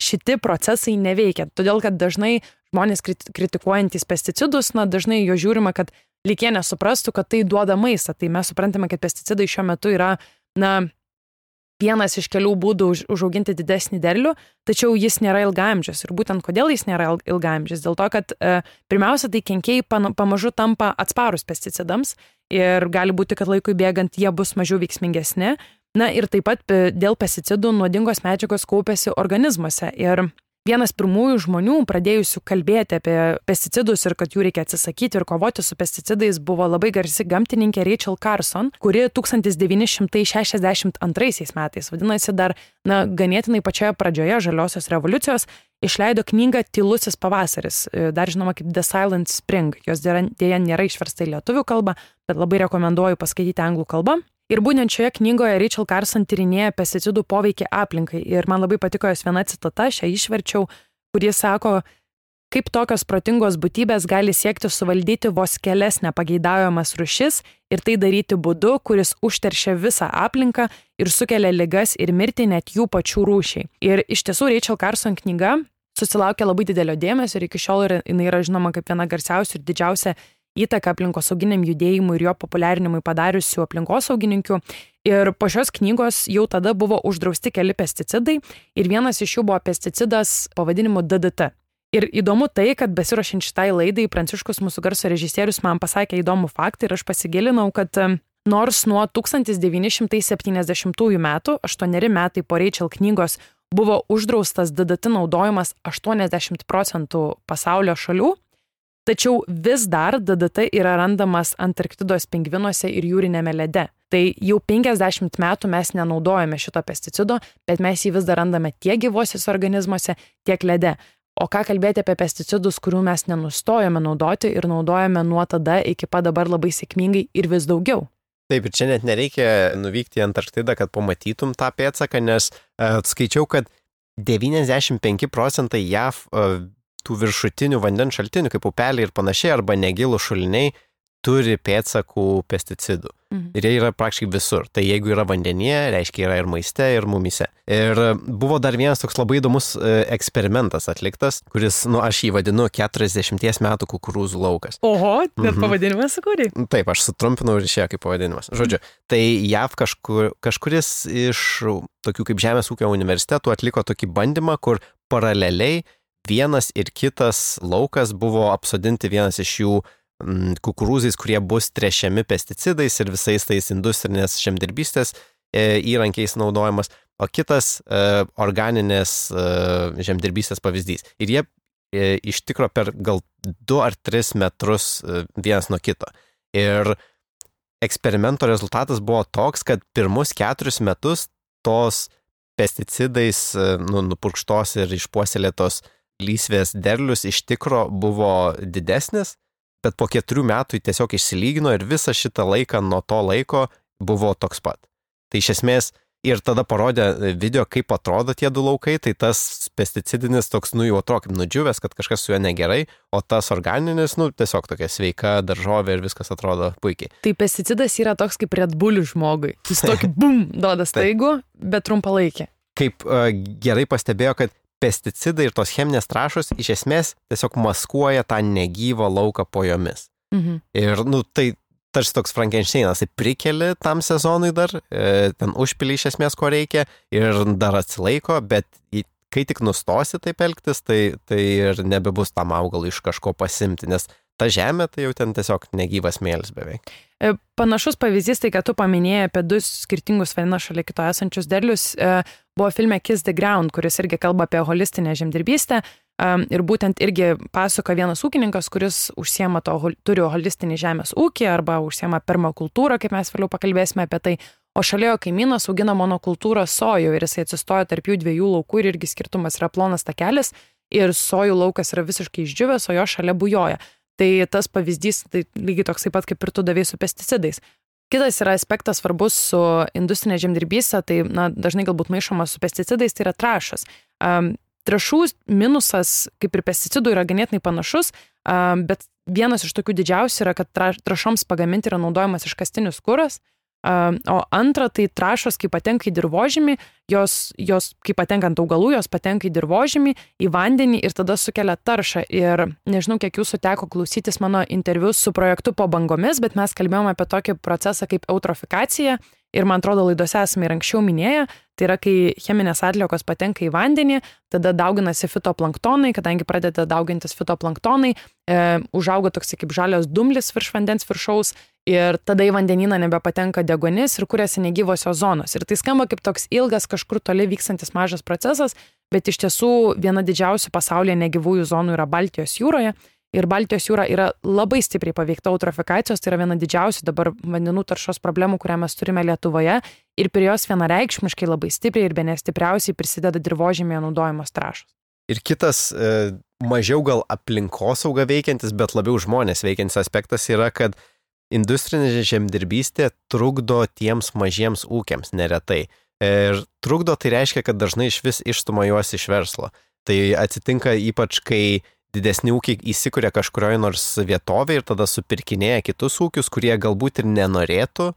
šitie procesai neveikia. Todėl, kad dažnai žmonės kritikuojantys pesticidus, na, dažnai jo žiūrima, kad jie nesuprastų, kad tai duoda maistą. Tai mes suprantame, kad pesticidai šiuo metu yra, na, vienas iš kelių būdų už, užauginti didesnį derlių, tačiau jis nėra ilgamžis. Ir būtent kodėl jis nėra ilgamžis? Dėl to, kad e, pirmiausia, tai kenkėjai pamažu tampa atsparus pesticidams ir gali būti, kad laikui bėgant jie bus mažiau veiksmingesni. Na ir taip pat e, dėl pesticidų nuodingos medžiagos kaupėsi organizmuose ir vienas pirmųjų žmonių pradėjusių kalbėti apie pesticidus ir kad jų reikia atsisakyti ir kovoti su pesticidais buvo labai garsi gamtininkė Rachel Carson, kuri 1962 metais, vadinasi, dar, na, ganėtinai pačioje pradžioje žaliosios revoliucijos, išleido knygą Tylusis pavasaris, dar žinoma kaip The Silent Spring. Jos dėja nėra išversta į lietuvių kalbą, bet labai rekomenduoju paskaityti anglų kalbą. Ir būtent šioje knygoje Rachel Carson tyrinėja pesticidų poveikį aplinkai. Ir man labai patiko jos viena citata, šią išverčiau, kurie sako, kaip tokios protingos būtybės gali siekti suvaldyti vos kelias nepageidaujamas rušis ir tai daryti būdu, kuris užteršia visą aplinką ir sukelia ligas ir mirtį net jų pačių rūšiai. Ir iš tiesų Rachel Carson knyga susilaukė labai didelio dėmesio ir iki šiol jinai yra žinoma kaip viena garsiausių ir didžiausia įtaką aplinkosauginiam judėjimui ir jo populiarinimui padariusių aplinkosaugininkių. Ir po šios knygos jau tada buvo uždrausti keli pesticidai ir vienas iš jų buvo pesticidas pavadinimu DDT. Ir įdomu tai, kad besirošint šitai laidai, Pranciškus mūsų garso režisierius man pasakė įdomų faktą ir aš pasigilinau, kad nors nuo 1970 metų, 8 metai po Rachel knygos, buvo uždraustas DDT naudojimas 80 procentų pasaulio šalių, Tačiau vis dar DDT yra randamas Antarktidos pingvinuose ir jūrinėme lede. Tai jau 50 metų mes nenaudojame šito pesticido, bet mes jį vis dar randame tiek gyvosiuose organizmuose, tiek lede. O ką kalbėti apie pesticidus, kurių mes nenustojame naudoti ir naudojame nuo tada iki pat dabar labai sėkmingai ir vis daugiau. Taip, ir čia net nereikia nuvykti į Antarktidą, kad pamatytum tą pėdsaką, nes uh, skaičiau, kad 95 procentai JAV uh, tų viršutinių vandens šaltinių, kaip upeliai ir panašiai, arba negilų šuliniai, turi pėdsakų pesticidų. Mhm. Ir jie yra praktiškai visur. Tai jeigu yra vandenyje, reiškia yra ir maiste, ir mumise. Ir buvo dar vienas toks labai įdomus e, eksperimentas atliktas, kuris, nu, aš jį vadinu 40 metų kukurūzų laukas. Oho, net mhm. pavadinimas sukūrė. Taip, aš sutrumpinau ir išėjo kaip pavadinimas. Žodžiu, tai JAV kažkur, kažkuris iš tokių kaip Žemės ūkio universitetų atliko tokį bandymą, kur paraleliai vienas ir kitas laukas buvo apsodinti vienas iš jų mm, kukurūzais, kurie bus trešiami pesticidais ir visais tais industrinės žemdirbystės e, įrankiais naudojamas, o kitas e, organinės e, žemdirbystės pavyzdys. Ir jie iš tikro per gal 2 ar 3 metrus vienas nuo kito. Ir eksperimento rezultatas buvo toks, kad pirmus keturis metus tos pesticidais nu, nupurkštos ir išpuoselėtos uh, lysvės derlius iš tikro buvo didesnis, bet po keturių metų tiesiog išsilygino ir visą šitą laiką nuo to laiko buvo toks pat. Tai iš esmės ir tada parodė video, kaip atrodo tie du laukai, tai tas pesticidinis toks, nu jau atrodo kaip nudžiūvęs, kad kažkas su juo negerai, o tas organinis, nu tiesiog tokia sveika daržovė ir viskas atrodo puikiai. Tai pesticidas yra toks kaip Red Bull žmogui. Jis tokį bum duoda staigų, bet trumpalaikį. Kaip uh, gerai pastebėjo, kad pesticidai ir tos cheminės trašos iš esmės tiesiog maskuoja tą negyvą lauką po jomis. Mhm. Ir, nu, tai tarsi toks Frankensteinas, tai prikeli tam sezonui dar, e, ten užpili iš esmės, ko reikia ir dar atsilaiko, bet kai tik nustosi taip elgtis, tai, tai ir nebebus tam augalui iš kažko pasimti, nes ta žemė tai jau ten tiesiog negyvas mėlis beveik. E, panašus pavyzdys, tai kad tu paminėjai apie du skirtingus viena šalia kito esančius derlius, e, buvo filme Kiss the Ground, kuris irgi kalba apie holistinę žemdirbystę. Ir būtent irgi pasako vienas ūkininkas, kuris užsiema to, turi holistinį žemės ūkį arba užsiema permakultūrą, kaip mes vėliau pakalbėsime apie tai. o šalia jo kaimynas augina monokultūrą sojų ir jisai atsistoja tarp jų dviejų laukų ir irgi skirtumas yra plonas takelis ir sojų laukas yra visiškai išdžiūvęs, o jo šalia bujoja. Tai tas pavyzdys, tai lygiai toks pat kaip ir tu davai su pesticidais. Kitas yra aspektas svarbus su industrinė žemdirbystė, tai na, dažnai galbūt maišoma su pesticidais, tai yra trašas. Um, trašų minusas, kaip ir pesticidų, yra ganėtinai panašus, um, bet vienas iš tokių didžiausių yra, kad trašoms pagaminti yra naudojamas iškastinis kuras, O antra, tai trašos, kai patenka į dirbožymį, jos, jos, kai patenka ant augalų, jos patenka į dirbožymį, į vandenį ir tada sukelia taršą. Ir nežinau, kiek jūsų teko klausytis mano interviu su projektu po bangomis, bet mes kalbėjome apie tokį procesą kaip eutrofikacija. Ir man atrodo, laidose esame ir anksčiau minėję, tai yra, kai cheminės atliekos patenka į vandenį, tada dauginasi fitoplanktonai, kadangi pradeda daugintis fitoplanktonai, e, užauga toks kaip žalias dumlis virš vandens viršaus ir tada į vandenyną nebepatenka deguonis ir kuriasi negyvosios zonos. Ir tai skamba kaip toks ilgas kažkur toli vykstantis mažas procesas, bet iš tiesų viena didžiausių pasaulyje negyvųjų zonų yra Baltijos jūroje. Ir Baltijos jūra yra labai stipriai paveikta eutrofikacijos, tai yra viena didžiausių dabar vandenų taršos problemų, kurią mes turime Lietuvoje. Ir prie jos vienareikšmiškai labai stipriai ir be nestipriausiai prisideda dirbožėmėje naudojamos trašos. Ir kitas e, mažiau gal aplinkosaugą veikiantis, bet labiau žmonės veikiantis aspektas yra, kad Industrinė žemdirbystė trukdo tiems mažiems ūkiams neretai. Ir trukdo tai reiškia, kad dažnai iš vis išstuma juos iš verslo. Tai atsitinka ypač, kai didesni ūkiai įsikuria kažkurioje nors vietovėje ir tada supirkinėja kitus ūkius, kurie galbūt ir nenorėtų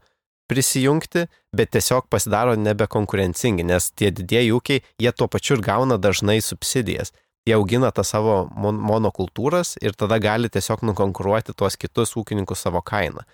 prisijungti, bet tiesiog pasidaro nebekonkurencingi, nes tie didieji ūkiai, jie tuo pačiu ir gauna dažnai subsidijas jie augina tą savo mon monokultūras ir tada gali tiesiog nukonkuruoti tuos kitus ūkininkus savo kainą.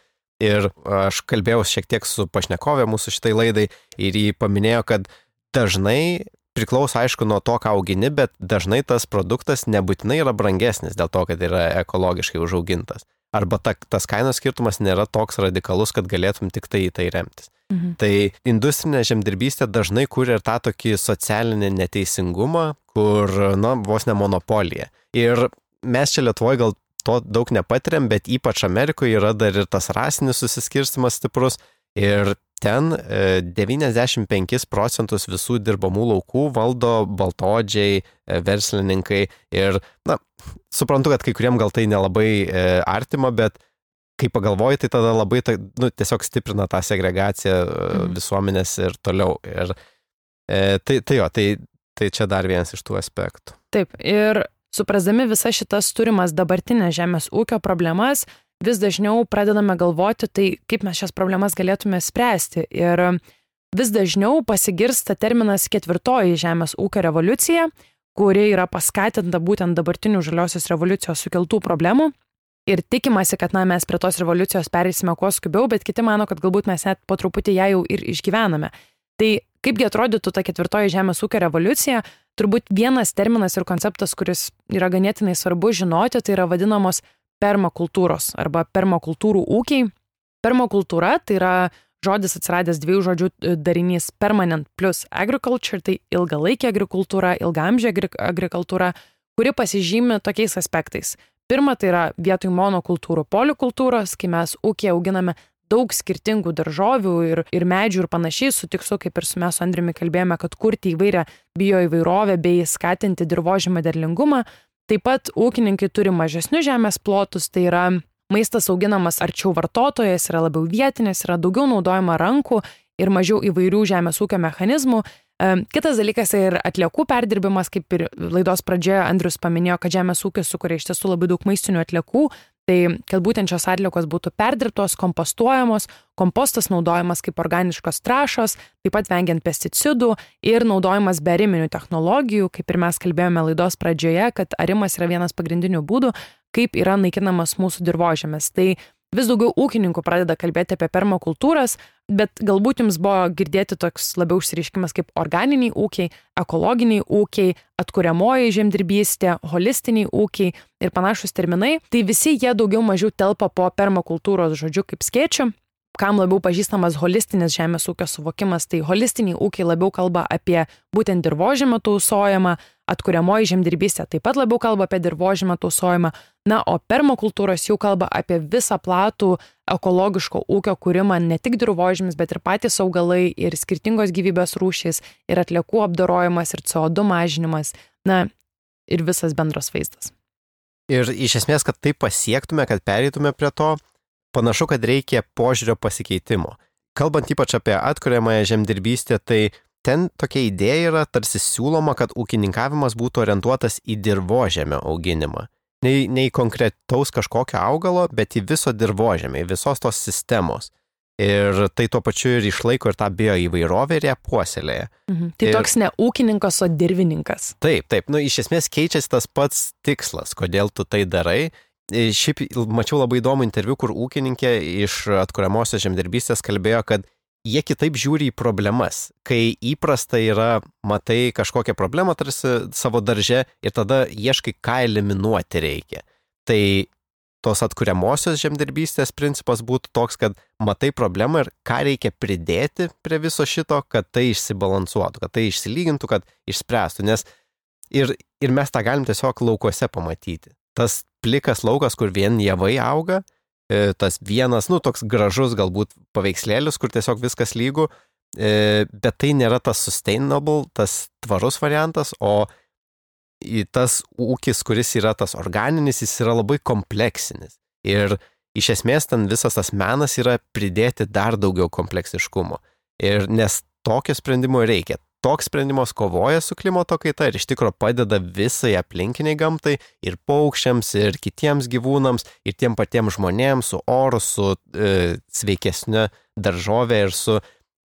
Ir aš kalbėjau šiek tiek su pašnekovė mūsų šitai laidai ir jį paminėjo, kad dažnai priklauso aišku nuo to, ką augini, bet dažnai tas produktas nebūtinai yra brangesnis dėl to, kad yra ekologiškai užaugintas. Arba ta, tas kainos skirtumas nėra toks radikalus, kad galėtum tik tai į tai remtis. Mhm. Tai industrinė žemdirbystė dažnai kuria ir tą tokį socialinį neteisingumą, kur, na, vos ne monopolija. Ir mes čia Lietuvoje gal to daug nepatiriam, bet ypač Amerikoje yra dar ir tas rasinis susiskirstimas stiprus. Ir ten 95 e, procentus visų dirbamų laukų valdo baltodžiai, e, verslininkai. Ir, na, suprantu, kad kai kuriem gal tai nelabai e, artima, bet kai pagalvoji, tai tada labai, ta, nu, tiesiog stiprina tą segregaciją mm. visuomenės ir toliau. Ir tai, tai jo, tai, tai čia dar vienas iš tų aspektų. Taip, ir suprasdami visas šitas turimas dabartinės žemės ūkio problemas, vis dažniau pradedame galvoti, tai kaip mes šias problemas galėtume spręsti. Ir vis dažniau pasigirsta terminas ketvirtoji žemės ūkio revoliucija, kuri yra paskatinta būtent dabartinių žaliosios revoliucijos sukeltų problemų ir tikimasi, kad na, mes prie tos revoliucijos perėsime kuo skubiau, bet kiti mano, kad galbūt mes net po truputį ją jau ir išgyvename. Tai kaipgi atrodytų ta ketvirtoji žemės ūkio revoliucija, turbūt vienas terminas ir konceptas, kuris yra ganėtinai svarbu žinoti, tai yra vadinamos permakultūros arba permakultūrų ūkiai. Permakultūra tai yra žodis atsiradęs dviejų žodžių e, darinys permanent plus agriculture, tai ilgalaikė agrikultūra, ilgamžė agrikultūra, kuri pasižymi tokiais aspektais. Pirma, tai yra vietoj monokultūrų polikultūros, kai mes ūkiai auginame daug skirtingų daržovių ir, ir medžių ir panašiai, su tikslu, kaip ir su mes su Andriumi kalbėjome, kad kurti įvairią bioįvairovę bei skatinti dirbožymą derlingumą. Taip pat ūkininkai turi mažesnius žemės plotus, tai yra maistas auginamas arčiau vartotojas, yra labiau vietinis, yra daugiau naudojama rankų ir mažiau įvairių žemės ūkio mechanizmų. Kitas dalykas ir atliekų perdirbimas, kaip ir laidos pradžioje Andrius paminėjo, kad žemės ūkis sukuria iš tiesų labai daug maistinių atliekų, tai kad būtent šios atliekos būtų perdirbtos, kompostuojamos, kompostas naudojamas kaip organiškos trašos, taip pat vengiant pesticidų ir naudojamas be ariminių technologijų, kaip ir mes kalbėjome laidos pradžioje, kad arimas yra vienas pagrindinių būdų, kaip yra naikinamas mūsų dirbožėmis. Tai vis daugiau ūkininkų pradeda kalbėti apie permakultūras, bet galbūt jums buvo girdėti toks labiau išsireiškimas kaip organiniai ūkiai, ekologiniai ūkiai, atkuriamoji žemdirbystė, holistiniai ūkiai ir panašus terminai. Tai visi jie daugiau mažiau telpa po permakultūros žodžiu kaip skėčiu. Kam labiau pažįstamas holistinis žemės ūkio suvokimas, tai holistiniai ūkiai labiau kalba apie būtent dirbožėmio tausojimą, Atkuriamoji žemdirbystė taip pat labiau kalba apie dirbožymą tausojimą, na, o permakultūros jau kalba apie visą platų ekologiško ūkio kūrimą, ne tik dirbožymis, bet ir patys augalai, ir skirtingos gyvybės rūšys, ir atliekų apdorojimas, ir CO2 mažinimas, na, ir visas bendras vaizdas. Ir iš esmės, kad tai pasiektume, kad pereitume prie to, panašu, kad reikia požiūrio pasikeitimo. Kalbant ypač apie atkuriamąją žemdirbystę, tai ten tokia idėja yra tarsi siūloma, kad ūkininkavimas būtų orientuotas į dirbožėmio auginimą. Ne, ne į konkretaus kažkokio augalo, bet į viso dirbožėmį, į visos tos sistemos. Ir tai tuo pačiu ir išlaiko ir tą bio įvairovę ir ją puoselėje. Mhm. Tai ir... toks ne ūkininkas, o dirbininkas. Taip, taip, nu iš esmės keičiasi tas pats tikslas, kodėl tu tai darai. Šiaip mačiau labai įdomų interviu, kur ūkininkė iš atkuriamosios žemdirbystės kalbėjo, kad jie kitaip žiūri į problemas. Kai įprasta yra, matai kažkokią problemą tarsi savo darže ir tada ieškai, ką eliminuoti reikia. Tai tos atkuriamosios žemdirbystės principas būtų toks, kad matai problemą ir ką reikia pridėti prie viso šito, kad tai išsibalansuotų, kad tai išsilygintų, kad išspręstų. Nes ir, ir mes tą galim tiesiog laukuose pamatyti. Tas plikas laukas, kur vien javai auga, tas vienas, nu, toks gražus galbūt paveikslėlis, kur tiesiog viskas lygu, e, bet tai nėra tas sustainable, tas tvarus variantas, o tas ūkis, kuris yra tas organinis, jis yra labai kompleksinis. Ir iš esmės ten visas tas menas yra pridėti dar daugiau kompleksiškumo. Ir nes tokio sprendimo reikia toks sprendimas kovoja su klimato kaita ir iš tikrųjų padeda visai aplinkiniai gamtai ir paukščiams, ir kitiems gyvūnams, ir tiem patiems žmonėms, su oru, su e, sveikesnė daržovė ir su...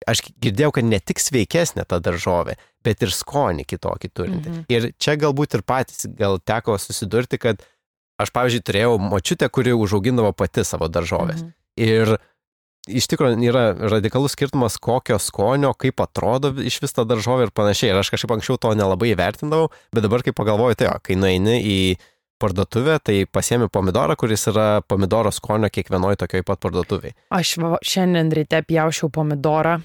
Aš girdėjau, kad ne tik sveikesnė ta daržovė, bet ir skonį kitokį turinti. Mhm. Ir čia galbūt ir patys gal teko susidurti, kad aš, pavyzdžiui, turėjau močiutę, kuri užaugindavo pati savo daržovės. Mhm. Ir iš tikrųjų yra radikalus skirtumas, kokio skonio, kaip atrodo iš vis ta daržovė ir panašiai. Ir aš kažkaip anksčiau to nelabai įvertindavau, bet dabar kai pagalvoju, tai jo, kai nueini į parduotuvę, tai pasiemi pomidorą, kuris yra pomidoro skonio kiekvienoje tokioj pat parduotuviai. Aš va, šiandien ryte pjaušiau pomidorą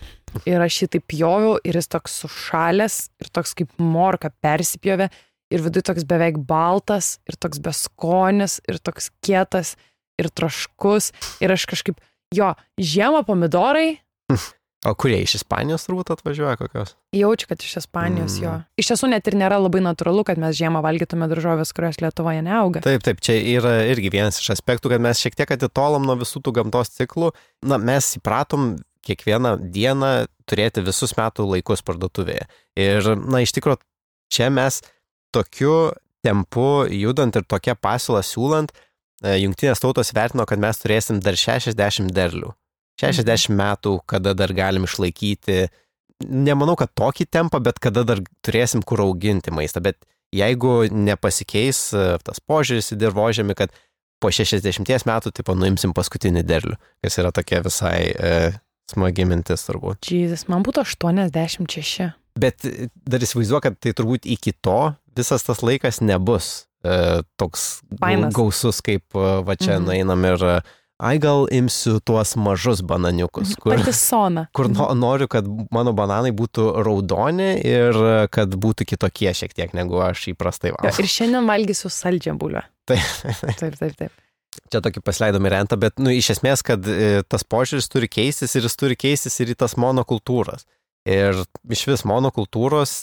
ir aš jį taip pjoviau ir jis toks sušalęs ir toks kaip morka persipjovė ir viduje toks beveik baltas ir toks beskonis ir toks kietas ir traškus ir aš kažkaip Jo, žiemą pomidorai. O kurie iš Ispanijos turbūt atvažiuoja kokios? Jaučiu, kad iš Ispanijos mm. jo. Iš tiesų net ir nėra labai natūralu, kad mes žiemą valgytume daržovės, kurios Lietuvoje neauga. Taip, taip, čia yra irgi vienas iš aspektų, kad mes šiek tiek atitolom nuo visų tų gamtos ciklų. Na, mes įpratom kiekvieną dieną turėti visus metų laikus parduotuvėje. Ir, na, iš tikrųjų, čia mes tokiu tempu judant ir tokią pasiūlą siūlant, jungtinės tautos vertino, kad mes turėsim dar 60 derlių. 60 mhm. metų, kada dar galim išlaikyti, nemanau, kad tokį tempą, bet kada dar turėsim kur auginti maistą. Bet jeigu nepasikeis e, tas požiūris į dirbožėmį, kad po 60 metų, tipo, nuimsim paskutinį derlių, kas yra tokia visai e, smagi mintis turbūt. Džyzas, man būtų 86. Bet e, dar įsivaizduoju, kad tai turbūt iki to visas tas laikas nebus E, toks Fainas. gausus, kaip e, va čia mhm. nueinam ir e, ai gal imsiu tuos mažus bananiukus, kur, Patisona. kur no, noriu, kad mano bananai būtų raudoni ir kad būtų kitokie šiek tiek negu aš įprastai valgau. Ir šiandien valgysiu saldžią bulę. Taip, taip, taip. taip. Čia tokį pasileidom į rentą, bet, nu, iš esmės, kad tas požiūris turi keistis ir jis turi keistis ir į tas monokultūras. Ir iš vis monokultūros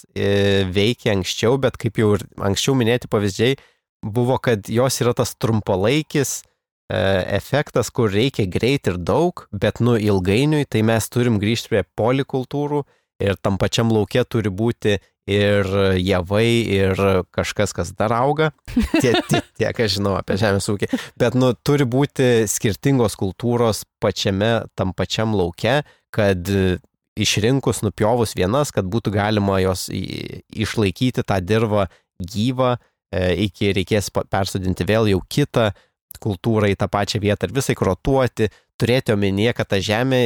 veikia anksčiau, bet kaip jau ir anksčiau minėti pavyzdžiai, buvo, kad jos yra tas trumpalaikis e, efektas, kur reikia greit ir daug, bet nu ilgainiui tai mes turim grįžti prie polikultūrų ir tam pačiam laukia turi būti ir javai, ir kažkas, kas dar auga. Tiek, tiek, tiek aš žinau apie žemės ūkį. Bet, nu, turi būti skirtingos kultūros pačiame, tam pačiam laukia, kad išrinkus, nupjovus vienas, kad būtų galima jos išlaikyti tą dirbą gyvą E, iki reikės persodinti vėl jau kitą kultūrą į tą pačią vietą ir visai krotuoti, turėti omenyje, kad ta žemė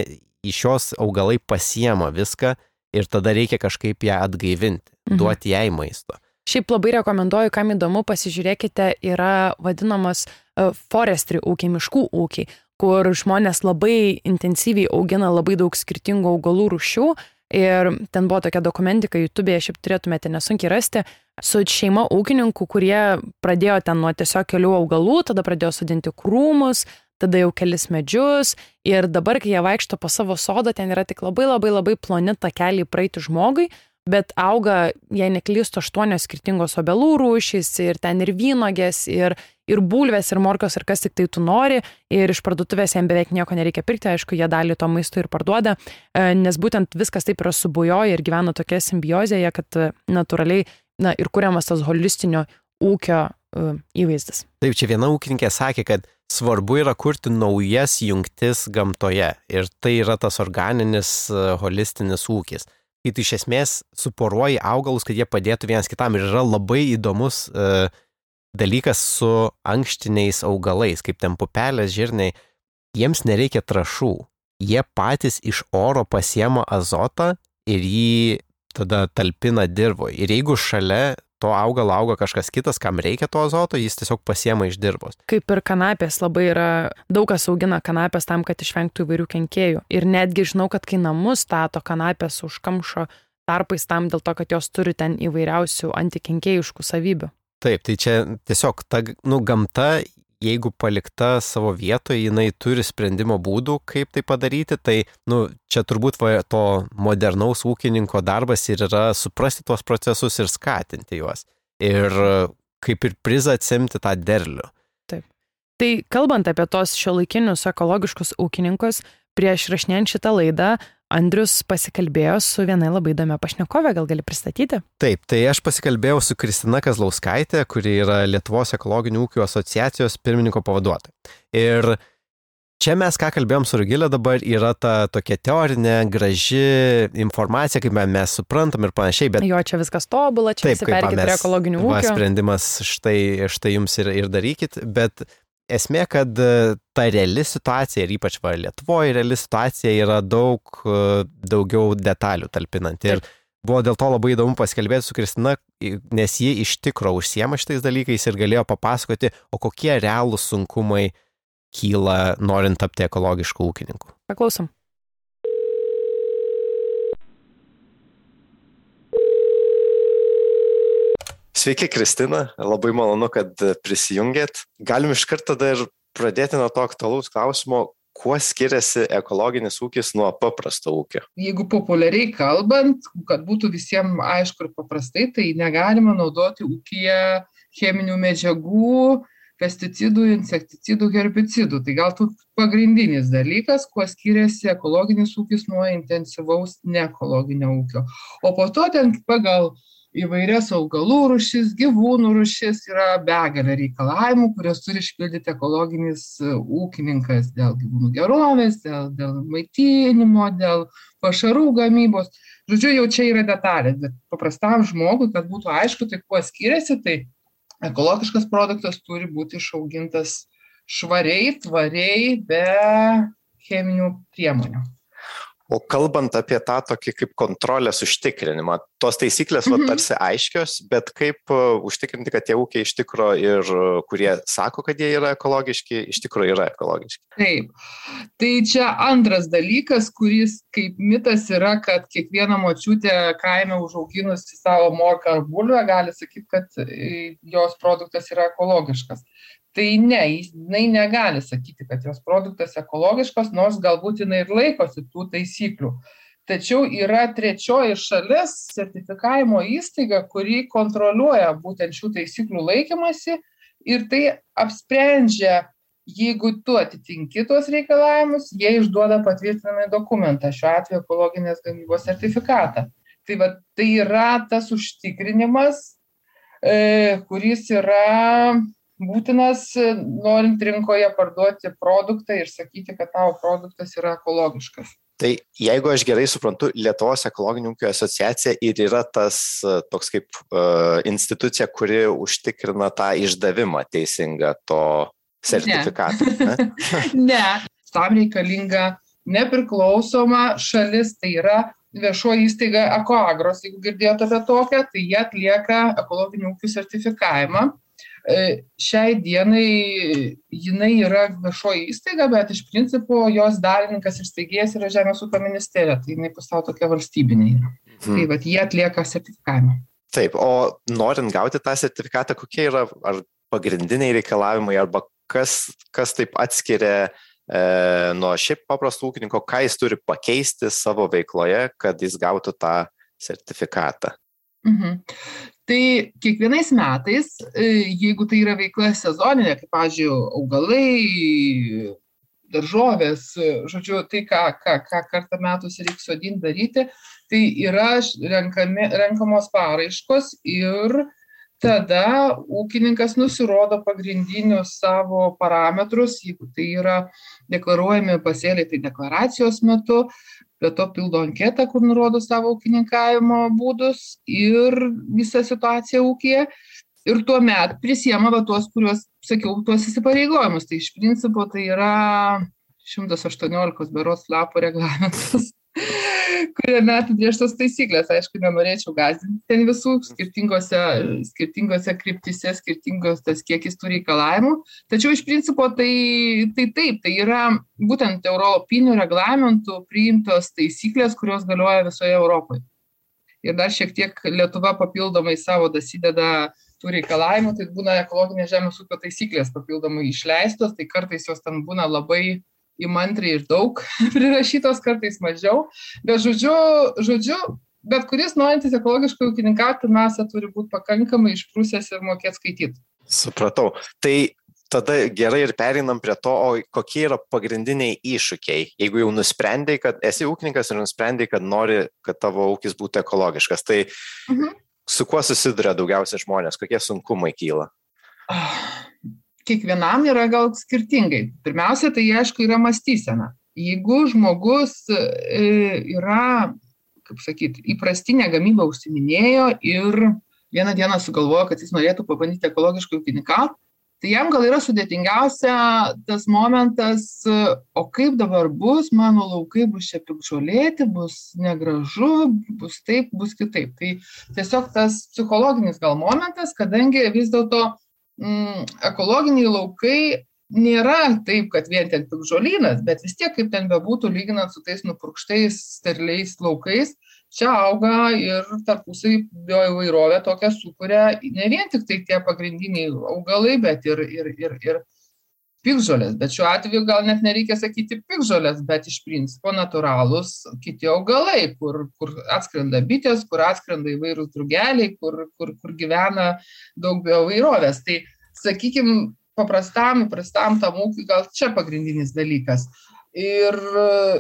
iš jos augalai pasiema viską ir tada reikia kažkaip ją atgaivinti, mhm. duoti jai maisto. Šiaip labai rekomenduoju, kam įdomu, pasižiūrėkite, yra vadinamas e, forestry ūkiai, miškų ūkiai, kur žmonės labai intensyviai augina labai daug skirtingų augalų rušių Ir ten buvo tokia dokumentika, YouTube'e šiaip turėtumėte nesunkiai rasti, su šeima ūkininkų, kurie pradėjo ten nuo tiesiog kelių augalų, tada pradėjo sudinti krūmus, tada jau kelis medžius. Ir dabar, kai jie vaikšto po savo sodą, ten yra tik labai labai labai ploni takeliai praeiti žmogui, bet auga, jei neklystu, aštuonios skirtingos obelų rūšys ir ten ir vynogės, ir, ir bulvės, ir morkos, ir kas tik tai tu nori. Ir iš parduotuvės jiems beveik nieko nereikia pirkti, aišku, jie dalį to maisto ir parduoda, e, nes būtent viskas taip yra subujoja ir gyvena tokia simbiozėje, kad e, natūraliai, na ir kuriamas tas holistinio ūkio uh, įvaizdis. Taip, čia viena ūkininkė sakė, kad svarbu yra kurti naujas jungtis gamtoje ir tai yra tas organinis, holistinis ūkis kai tu iš esmės suporuoji augalus, kad jie padėtų vienas kitam. Ir yra labai įdomus uh, dalykas su ankštiniais augalais, kaip ten pupelės, žirniai. Jiems nereikia trašų. Jie patys iš oro pasiema azotą ir jį tada talpina dirboje. Ir jeigu šalia to augalo auga kažkas kitas, kam reikia to azoto, jis tiesiog pasiema iš dirbos. Kaip ir kanapės labai yra, daug kas augina kanapės tam, kad išvengtų įvairių kenkėjų. Ir netgi žinau, kad kai namus stato kanapės užkamšo tarpais tam dėl to, kad jos turi ten įvairiausių antikenkėjiškų savybių. Taip, tai čia tiesiog ta, nu, gamta jeigu palikta savo vietoje, jinai turi sprendimo būdų, kaip tai padaryti, tai nu, čia turbūt va, to modernaus ūkininko darbas ir yra suprasti tuos procesus ir skatinti juos. Ir kaip ir prizą atsimti tą derlių. Taip. Tai kalbant apie tos šiuolaikinius ekologiškus ūkininkus, prieš rašinėjant šitą laidą Andrius pasikalbėjo su viena labai įdomia pašnekovė, gal gali pristatyti? Taip, tai aš pasikalbėjau su Kristina Kazlauskaitė, kuri yra Lietuvos ekologinių ūkių asociacijos pirmininko pavaduotoja. Ir čia mes ką kalbėjom su Rugilė dabar yra ta tokia teorinė, graži informacija, kaip mes suprantam ir panašiai, bet... Jo, čia viskas tobula, čia visi perkite prie ekologinių ūkių. Va, sprendimas štai, štai jums ir, ir darykit, bet esmė, kad e, ta reali situacija ir ypač va Lietuvoje reali situacija yra daug e, daugiau detalių talpinant. Ir buvo dėl to labai įdomu pasikalbėti su Kristina, nes ji iš tikro užsiema šitais dalykais ir galėjo papasakoti, o kokie realūs sunkumai kyla norint tapti ekologiškų ūkininkų. Paklausom. Sveiki, Kristina, labai malonu, kad prisijungėt. Galim iš karto dar pradėti nuo to aktualaus klausimo, kuo skiriasi ekologinis ūkis nuo paprasto ūkio? Jeigu populiariai kalbant, kad būtų visiems aišku ir paprastai, tai negalima naudoti ūkija cheminių medžiagų, pesticidų, insekticidų, herbicidų. Tai gal tu pagrindinis dalykas, kuo skiriasi ekologinis ūkis nuo intensyvaus neekologinio ūkio. O po to ten pagal įvairias augalų rūšis, gyvūnų rūšis, yra begalė reikalavimų, kurios turi išpildyti ekologinis e, ūkininkas dėl gyvūnų gerovės, dėl, dėl maitinimo, dėl pašarų gamybos. Žodžiu, jau čia yra detalės, bet paprastam žmogui, kad būtų aišku, tai kuo skiriasi, tai ekologiškas produktas turi būti išaugintas švariai, tvariai, be cheminių priemonių. O kalbant apie tą tokį kaip kontrolės užtikrinimą, tos taisyklės mhm. va, tarsi aiškios, bet kaip uh, užtikrinti, kad tie ūkiai iš tikro ir uh, kurie sako, kad jie yra ekologiški, iš tikro yra ekologiški. Taip. Tai čia antras dalykas, kuris kaip mitas yra, kad kiekviena močiutė kaime užauginusi savo morką ar bulvę gali sakyti, kad e, jos produktas yra ekologiškas tai ne jinai negali sakyti kad jos produktas ekologiškas nors galbūt jinai ir laikosi tų taisyklių. Tačiau yra trečioji šalis sertifikavimo įstaiga kuri kontroliuoja būtent šių taisyklių laikymąsi ir tai apsprendžia jeigu tu atitinki tuos reikalavimus jie išduoda patvirtinamąjį dokumentą šiuo atveju ekologinės gamybos sertifikatą. Tai vat tai yra tas užtikrinimas e, kuris yra būtinas norint rinkoje parduoti produktą ir sakyti, kad tavo produktas yra ekologiškas. Tai jeigu aš gerai suprantu, Lietuvos ekologinių ūkio asociacija ir yra tas toks kaip uh, institucija, kuri užtikrina tą išdavimą teisingą to sertifikato. Ne. ne. Tam reikalinga nepriklausoma šalis, tai yra viešoji įstaiga Ekoagros, jeigu girdėjote apie tokią, tai jie atlieka ekologinių ūkių sertifikavimą šiai dienai jinai yra viešoji įstaiga, bet iš principo jos dalininkas ir steigėjas yra Žemės ūkio ministerija, tai jinai pusiau tokia valstybinė. Hmm. Tai vad jie atlieka sertifikavimą. Taip, o norint gauti tą sertifikatą, kokie yra ar pagrindiniai reikalavimai, arba kas, kas taip atskiria e, nuo šiaip paprasto ūkininko, ką jis turi pakeisti savo veikloje, kad jis gautų tą sertifikatą. Mhm. Tai kiekvienais metais, e, jeigu tai yra veikla sezoninė, kaip, pavyzdžiui, augalai, daržovės, žodžiu, tai, ką, ką, ką kartą metus reikia sodinti daryti, tai yra renkami, renkamos paraiškos ir tada ūkininkas nusirodo pagrindinius savo parametrus, jeigu tai yra deklaruojami pasėliai, tai deklaracijos metu, be to pildo anketą, kur nurodo savo ūkininkavimo būdus ir visą situaciją ūkiją. Ir tuomet prisiema va tuos, kuriuos sakiau, tuos įsipareigojimus. Tai iš principo tai yra 118 beros lapų reglamentas kuriame apibrieštos taisyklės. Aišku, nenorėčiau gazdinti ten visų, skirtingose, skirtingose kryptise, skirtingos tas kiekis tų reikalavimų. Tačiau iš principo tai, tai taip, tai yra būtent europinių reglamentų priimtos taisyklės, kurios galioja visoje Europoje. Ir dar šiek tiek Lietuva papildomai savo dasideda tų reikalavimų, tai būna ekologinės žemės ūkio taisyklės papildomai išleistos, tai kartais jos ten būna labai įmantriai ir daug prirašytos, kartais mažiau. Bet žodžiu, žodžiu bet kuris norintis ekologiškai ūkininkauti, pirmiausia, turi būti pakankamai išprūsęs ir mokėti skaityti. Supratau. Tai tada gerai ir pereinam prie to, o kokie yra pagrindiniai iššūkiai. Jeigu jau nusprendai, kad esi ūkininkas ir nusprendai, kad nori, kad tavo ūkis būtų ekologiškas, tai mhm. su kuo susiduria daugiausia žmonės, kokie sunkumai kyla? Kiekvienam yra gal skirtingai. Pirmiausia, tai aišku yra mąstysena. Jeigu žmogus e, yra, kaip sakyti, įprastinė gamyba užsiminėjo ir vieną dieną sugalvojo, kad jis norėtų pabandyti ekologiškai ūkininkauti, tai jam gal yra sudėtingiausia tas momentas, o kaip dabar bus, mano laukai bus čia pikžolėti, bus negražu, bus taip, bus kitaip. Tai tiesiog tas psichologinis gal momentas, kadangi vis dėlto mm, ekologiniai laukai nėra taip, kad vien ten tik žolynas, bet vis tiek, kaip ten bebūtų, lyginant su tais nupurkštais steriliais laukais, čia auga ir tarpusai bioįvairovė tokia sukuria ne vien tik tai tie pagrindiniai augalai, bet ir, ir, ir, ir pikžolės. Bet šiuo atveju gal net nereikia sakyti pikžolės, bet iš principo natūralūs kiti augalai, kur, kur atskrenda bitės, kur atskrenda įvairūs drugeliai, kur, kur, kur gyvena daug bioįvairovės. Tai sakykime, paprastam, įprastam tam ūkiui gal čia pagrindinis dalykas. Ir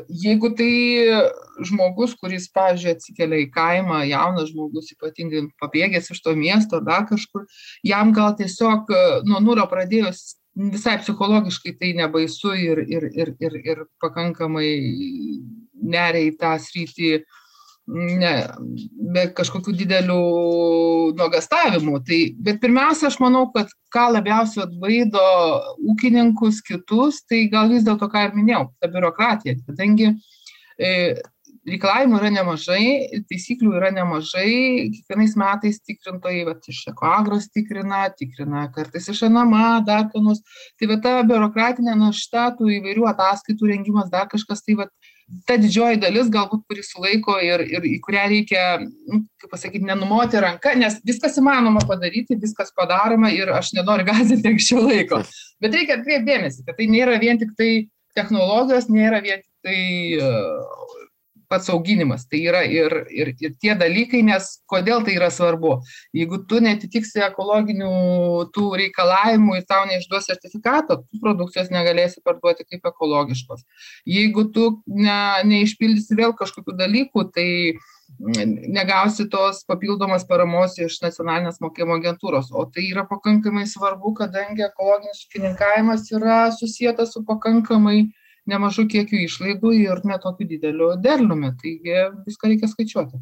jeigu tai žmogus, kuris, pavyzdžiui, atsikelia į kaimą, jaunas žmogus, ypatingai pabėgęs iš to miesto, dar kažkur, jam gal tiesiog nuo nulio pradėjus visai psichologiškai tai nebaisu ir, ir, ir, ir, ir pakankamai neria į tą sritį ne, be kažkokių didelių nuogastavimų. Tai, bet pirmiausia, aš manau, kad ką labiausiai atbaido ūkininkus kitus, tai gal vis dėlto, ką ir minėjau, ta biurokratija. Kadangi e, reikalavimų yra nemažai, taisyklių yra nemažai, kiekvienais metais tikrintojai, va, iš ekoagros tikrina, tikrina kartais iš anama, dar kanus. Tai va ta biurokratinė našta, tų įvairių ataskaitų rengimas, dar kažkas, tai va ta didžioji dalis galbūt, kuris sulaiko ir, ir į kurią reikia, nu, kaip pasakyti, nenumoti ranką, nes viskas įmanoma padaryti, viskas padaroma ir aš nenoriu gazinti anksčiau laiko. Bet reikia atkreipti dėmesį, kad tai nėra vien tik tai technologijos, nėra vien tik tai uh, pats auginimas. Tai yra ir, ir, ir tie dalykai, nes kodėl tai yra svarbu. Jeigu tu netitiksi ekologinių tų reikalavimų ir tau neišduos sertifikato, tu produkcijos negalėsi parduoti kaip ekologiškos. Jeigu tu ne, neišpildysi vėl kažkokių dalykų, tai negausi tos papildomos paramos iš nacionalinės mokėjimo agentūros. O tai yra pakankamai svarbu, kadangi ekologinis ūkininkavimas yra susijęs su pakankamai uh, nemažu kiekiu išlaidų ir netokiu dideliu derliumi. Taigi viską reikia skaičiuoti.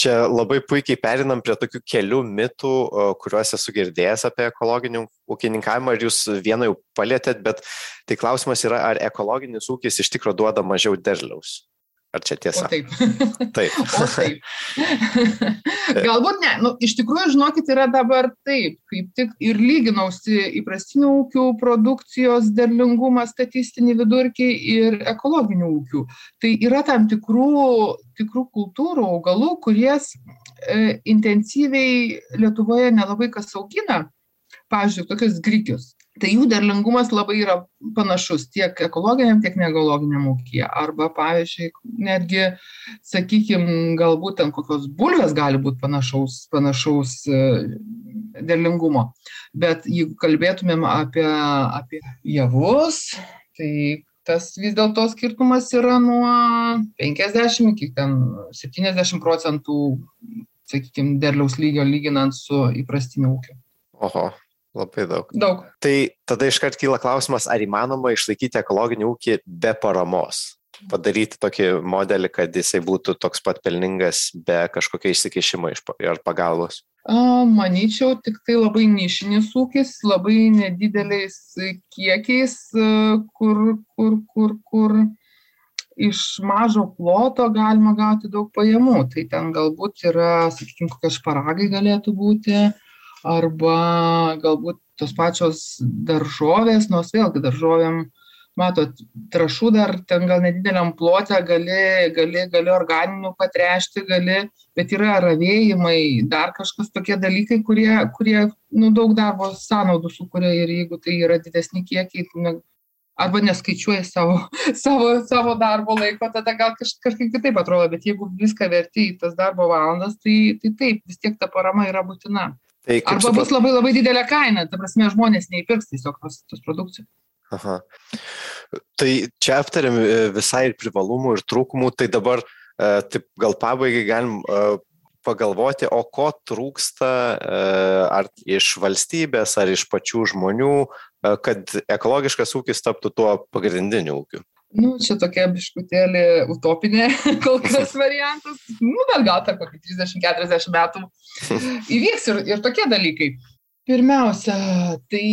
Čia labai puikiai perinam prie tokių kelių mitų, kuriuos esu girdėjęs apie ekologinį ūkininkavimą ir jūs vieną jau palėtėt, bet tai klausimas yra, ar ekologinis ūkis iš tikrųjų duoda mažiau derliaus? Ar čia tiesa? O taip. Taip. o taip. Galbūt ne. Nu, iš tikrųjų, žinokit, yra dabar taip, kaip tik ir lyginausi įprastinių ūkių produkcijos derlingumą, statistinį vidurkį ir ekologinių ūkių. Tai yra tam tikrų, tikrų kultūrų, augalų, kuries e, intensyviai Lietuvoje nelabai kas augina. Pavyzdžiui, tokius grikius tai jų derlingumas labai yra panašus tiek ekologiniam, tiek neekologiniam ūkyje. Arba, pavyzdžiui, netgi, sakykime, galbūt ten kokios bulvės gali būti panašaus, panašaus e, derlingumo. Bet jeigu kalbėtumėm apie, apie javus, tai tas vis dėlto skirtumas yra nuo 50 iki 70 procentų, sakykime, derliaus lygio lyginant su įprastiniu ūkiu. Oho, Labai daug. Daug. Tai tada iškart kyla klausimas, ar įmanoma išlaikyti ekologinį ūkį be paramos? Padaryti tokį modelį, kad jisai būtų toks pat pelningas be kažkokio įsikišimo ir pagalbos. Manyčiau, tik tai labai nišinis ūkis, labai nedideliais kiekiais, kur, kur, kur, kur iš mažo ploto galima gauti daug pajamų. Tai ten galbūt yra, sakykime, kokie šparagai galėtų būti, uh, arba galbūt tos pačios daržovės, nors vėlgi daržovėm, matot, trašų dar ten gal nedideliam plote gali, gali, gali organinių patrešti, gali, bet yra ravėjimai, dar kažkas tokie dalykai, kurie, kurie nu, daug darbo sąnaudų sukuria ir jeigu tai yra didesni kiekiai, ne, arba neskaičiuoji savo, savo, savo darbo laiko, tada gal kaž, kažkaip kitaip atrodo, bet jeigu viską verti į tas darbo valandas, tai, tai taip, vis tiek ta parama yra būtina. Tai Arba suprat... bus labai labai didelė kaina, ta prasme, žmonės neįpirks tiesiog tos, tos produkcijos. Aha. Tai čia aptarėm e, visai ir privalumų, ir trūkumų, tai dabar e, taip gal pabaigai galim e, pagalvoti, o ko trūksta ar iš valstybės, ar iš pačių žmonių, kad ekologiškas ūkis taptų tuo pagrindiniu ūkiu. Nu, čia tokia biškutėlė utopinė kol kas variantas, nu, bet gal per kokį 30-40 metų įvyks ir, ir tokie dalykai. Pirmiausia, tai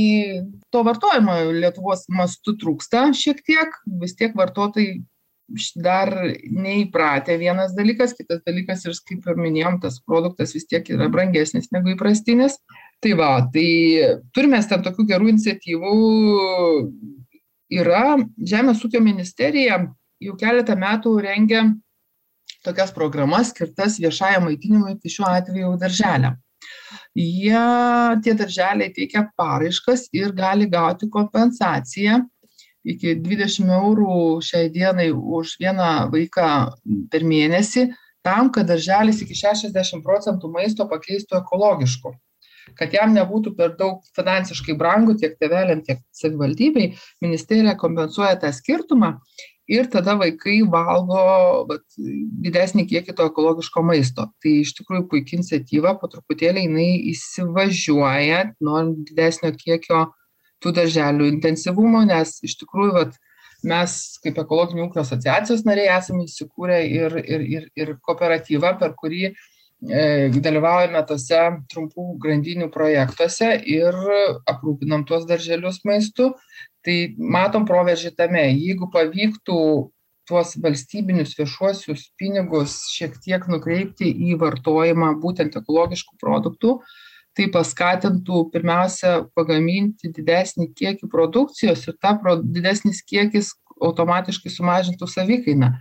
to vartojimo Lietuvos mastu trūksta šiek tiek, vis tiek vartotojai dar neįpratę vienas dalykas, kitas dalykas ir kaip ir minėjom, tas produktas vis tiek yra brangesnis negu įprastinis. Tai va, tai turime ten tokių gerų iniciatyvų, yra Žemės ūkio ministerija jau keletą metų rengia tokias programas skirtas viešajam maitinimui, tai šiuo atveju darželiam. Jie, tie darželiai teikia paraiškas ir gali gauti kompensaciją iki 20 eurų šiai dienai už vieną vaiką per mėnesį, tam, kad darželis iki 60 procentų maisto pakeistų ekologišku kad jam nebūtų per daug finansiškai brangu tiek tėveliam, tiek savivaldybei, ministerija kompensuoja tą skirtumą ir tada vaikai valgo vat, didesnį kiekį to ekologiško maisto. Tai iš tikrųjų puikia iniciatyva, po truputėlį jinai įsivažiuoja, norint didesnio kiekio tų darželių intensyvumo, nes iš tikrųjų vat, mes kaip ekologinių ūkio asociacijos nariai esame įsikūrę ir, ir, ir, ir kooperatyvą, per kurį uh, dalyvaujame tose trumpų grandinių projektuose ir aprūpinam tuos darželius maistu. Tai matom proveržį tame, jeigu pavyktų tuos valstybinius viešuosius pinigus šiek tiek nukreipti į vartojimą būtent ekologiškų produktų, tai paskatintų pirmiausia pagaminti didesnį kiekį produkcijos ir ta pro, didesnis kiekis automatiškai sumažintų savikainą.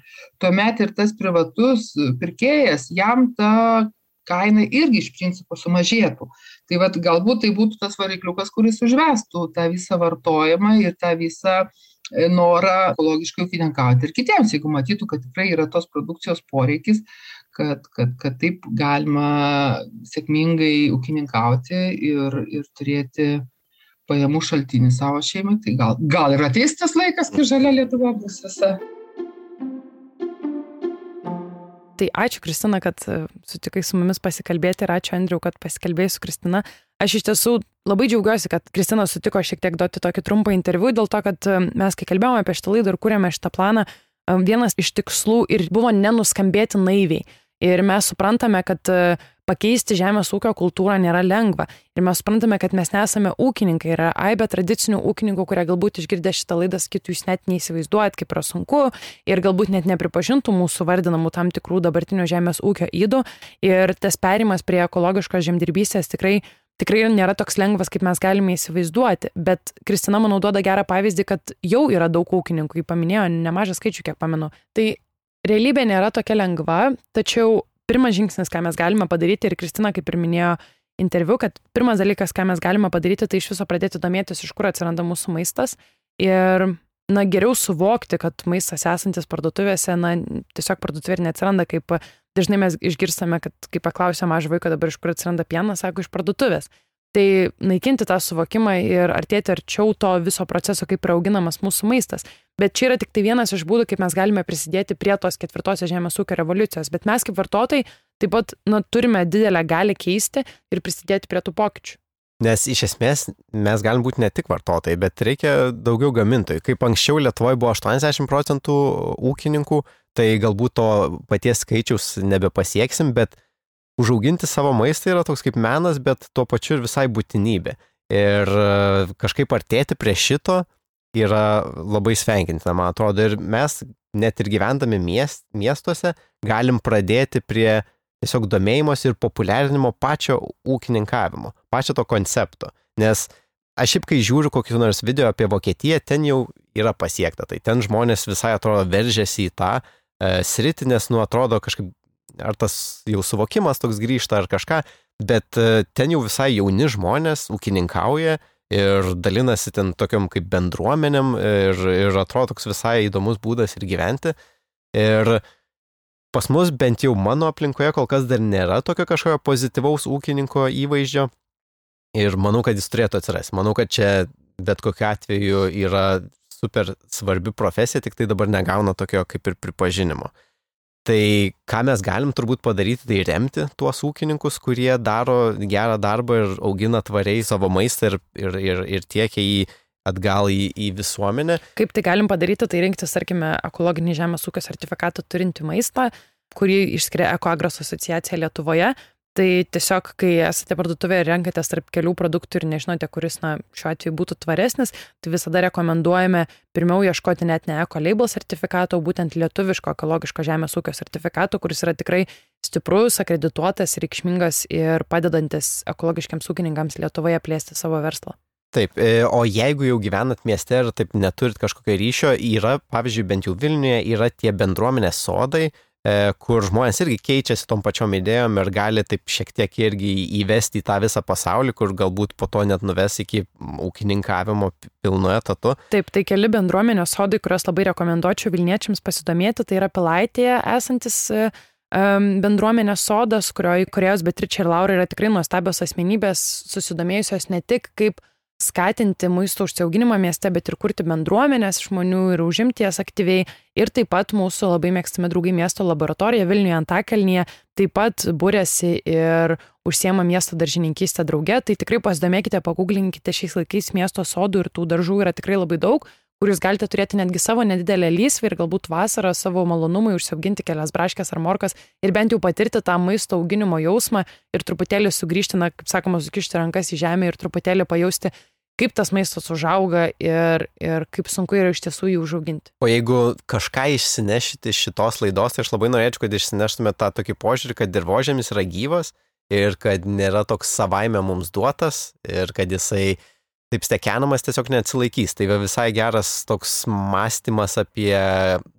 Tuomet ir tas privatus pirkėjas, jam ta kaina irgi iš principo sumažėtų. Tai vad galbūt tai būtų tas varikliukas, kuris užvestų tą visą vartojimą ir tą visą e, norą ekologiškai ūkininkauti ir kitiems, jeigu matytų, kad tikrai yra tos produkcijos poreikis, kad, kad, kad taip galima sėkmingai ūkininkauti ir, ir turėti pajamų šaltinį savo šeimai, tai gal, gal ir ateis tas laikas, kai žalia Lietuva bus visa. Tai ačiū, Kristina, kad e, sutikai su mumis pasikalbėti ir ačiū, Andriu, kad pasikalbėjai su Kristina. Aš iš tiesų labai džiaugiuosi, kad Kristina sutiko šiek tiek duoti tokį trumpą interviu, dėl to, kad e, mes, kai kalbėjome apie šitą laidą ir kūrėme šitą planą, e, vienas iš tikslų ir buvo nenuskambėti naiviai. Ir mes suprantame, kad e, pakeisti žemės ūkio kultūrą nėra lengva. Ir mes suprantame, kad mes nesame ūkininkai. Yra aibė tradicinių ūkininkų, kurie galbūt išgirdę šitą laidą sakytų, jūs net neįsivaizduojat, kaip yra sunku ir galbūt net nepripažintų mūsų vardinamų tam tikrų dabartinio žemės ūkio įdų. Ir tas perimas prie ekologiškos žemdirbystės tikrai tikrai nėra toks lengvas, kaip mes galime įsivaizduoti, bet Kristina, manau, duoda gerą pavyzdį, kad jau yra daug ūkininkų, jį paminėjo nemažą skaičių, kiek pamenu. Tai realybė nėra tokia lengva, tačiau pirmas žingsnis, ką mes galime padaryti, ir Kristina kaip ir minėjo interviu, kad pirmas dalykas, ką mes galime padaryti, tai iš viso pradėti domėtis, iš kur atsiranda mūsų maistas ir, na, geriau suvokti, kad maistas esantis parduotuvėse, na, tiesiog parduotuvė ir neatsiranda kaip dažnai mes išgirstame, kad kai paklausia mažą vaiką dabar iš kur atsiranda pienas, sako iš parduotuvės. Tai naikinti tą suvokimą ir artėti arčiau to viso proceso, kaip yra auginamas mūsų maistas. Bet čia yra tik tai vienas iš būdų, kaip mes galime prisidėti prie tos ketvirtosios žemės ūkio revoliucijos. Bet mes kaip vartotojai taip pat na, turime didelę galę keisti ir prisidėti prie tų pokyčių. Nes iš esmės mes galim būti ne tik vartotojai, bet reikia daugiau gamintojų. Kaip anksčiau Lietuvoje buvo 80 procentų ūkininkų, tai galbūt to paties skaičiaus nebepasieksim, bet užauginti savo maistą yra toks kaip menas, bet tuo pačiu ir visai būtinybė. Ir e, kažkaip artėti prie šito yra labai sveikintina, man atrodo. Ir mes, net ir gyvendami miest, miestuose, galim pradėti prie tiesiog domėjimos ir populiarinimo pačio ūkininkavimo, pačio to koncepto. Nes aš šiaip kai žiūriu kokį nors video apie Vokietiją, ten jau yra pasiekta. Tai ten žmonės visai atrodo veržėsi į tą e, sritį, nes nu atrodo kažkaip ar tas jau suvokimas toks grįžta ar kažką, bet e, ten jau visai jauni žmonės ūkininkauja ir dalinasi ten tokiam kaip bendruomenėm ir, ir atrodo toks visai įdomus būdas ir gyventi. Ir pas mus bent jau mano aplinkoje kol kas dar nėra tokio kažkokio pozityvaus ūkininko įvaizdžio ir manau, kad jis turėtų atsirasti. Manau, kad čia bet kokiu atveju yra super svarbi profesija, tik tai dabar negauna tokio kaip ir pripažinimo. Tai ką mes galim turbūt padaryti, tai remti tuos ūkininkus, kurie daro gerą darbą ir augina tvariai savo maistą ir, ir, ir, ir tiekia jį atgal į, į visuomenę. Kaip tai galim padaryti, tai rinktis, tarkime, ekologinį žemės ūkio sertifikatą turinti maistą, kurį išskiria Ekoagros asociacija Lietuvoje. Tai tiesiog, kai esate parduotuvėje ir renkatės tarp kelių produktų ir nežinote, kuris, na, šiuo atveju būtų tvaresnis, tai visada rekomenduojame pirmiau ieškoti net ne Eco Label sertifikato, būtent lietuviško ekologiško žemės ūkio sertifikato, kuris yra tikrai stiprus, akredituotas, reikšmingas ir padedantis ekologiškiams ūkininkams Lietuvoje plėsti savo verslą. Taip, e, o jeigu jau gyvenat mieste ir taip neturit kažkokio ryšio, yra, pavyzdžiui, bent jau Vilniuje, yra tie bendruomenės sodai, kur žmonės irgi keičiasi tom pačiom idėjom ir gali taip šiek tiek irgi įvesti į tą visą pasaulį, kur galbūt po to net nuves iki ūkininkavimo pilnu etatu. Taip, tai keli bendruomenės sodai, kuriuos labai rekomenduočiau Vilniečiams pasidomėti, tai yra Pilaitėje esantis um, bendruomenės sodas, kurioje kurios Beatričia ir Laura yra tikrai nuostabios asmenybės, susidomėjusios ne tik kaip skatinti maisto užsiauginimą mieste, bet ir kurti bendruomenės žmonių ir užimti jas aktyviai. Ir taip pat mūsų labai mėgstami draugai miesto laboratorija Vilniuje Antakalnyje taip pat būrėsi ir užsiema miesto daržininkystę drauge. Tai tikrai pasidomėkite, paguglinkite šiais laikais miesto sodų ir tų daržų yra tikrai labai daug kur jūs galite turėti netgi savo nedidelę lysvę ir galbūt vasarą savo malonumui užsiauginti kelias braškės ar morkas ir bent jau patirti tą maisto auginimo jausmą ir truputėlį sugrįžti, na, kaip sakoma, sukišti rankas į žemę ir truputėlį pajausti, kaip tas maistas užauga ir, ir kaip sunku yra iš tiesų jį užauginti. O jeigu kažką išsinešite iš šitos laidos, tai aš labai norėčiau, kad išsineštumėte tą tokį požiūrį, kad dirbožėmis yra gyvas ir kad nėra toks savaime mums duotas ir kad jisai taip stekenamas tiesiog neatsilaikys. Tai visai geras toks mąstymas apie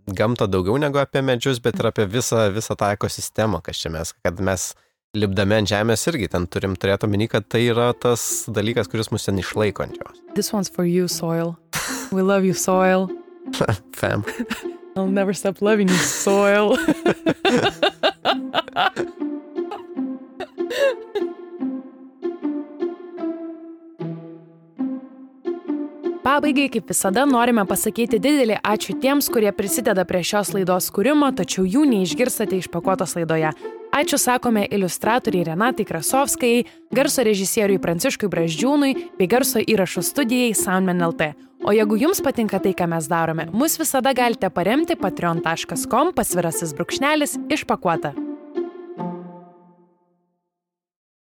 gamtą daugiau negu apie medžius, bet ir apie visą, visą tą ekosistemą, kas čia mes, kad mes lipdami ant žemės irgi ten turim turėti omeny, kad tai yra tas dalykas, kuris mus ten išlaiko ant jos. This one's for you, soil. We love you, soil. Fam. I'll never stop loving you, soil. Pabaigai, kaip visada, norime pasakyti didelį ačiū tiems, kurie prisideda prie šios laidos kūrimo, tačiau jų neišgirstate išpakuotos laidoje. Ačiū sakome iliustratoriai Renatai Krasovskai, garso režisieriui Pranciškui Braždžiūnui bei garso įrašų studijai Soundman LT. O jeigu jums patinka tai, ką mes darome, mus visada galite paremti patreon.com pasvirasis brūkšnelis išpakuota.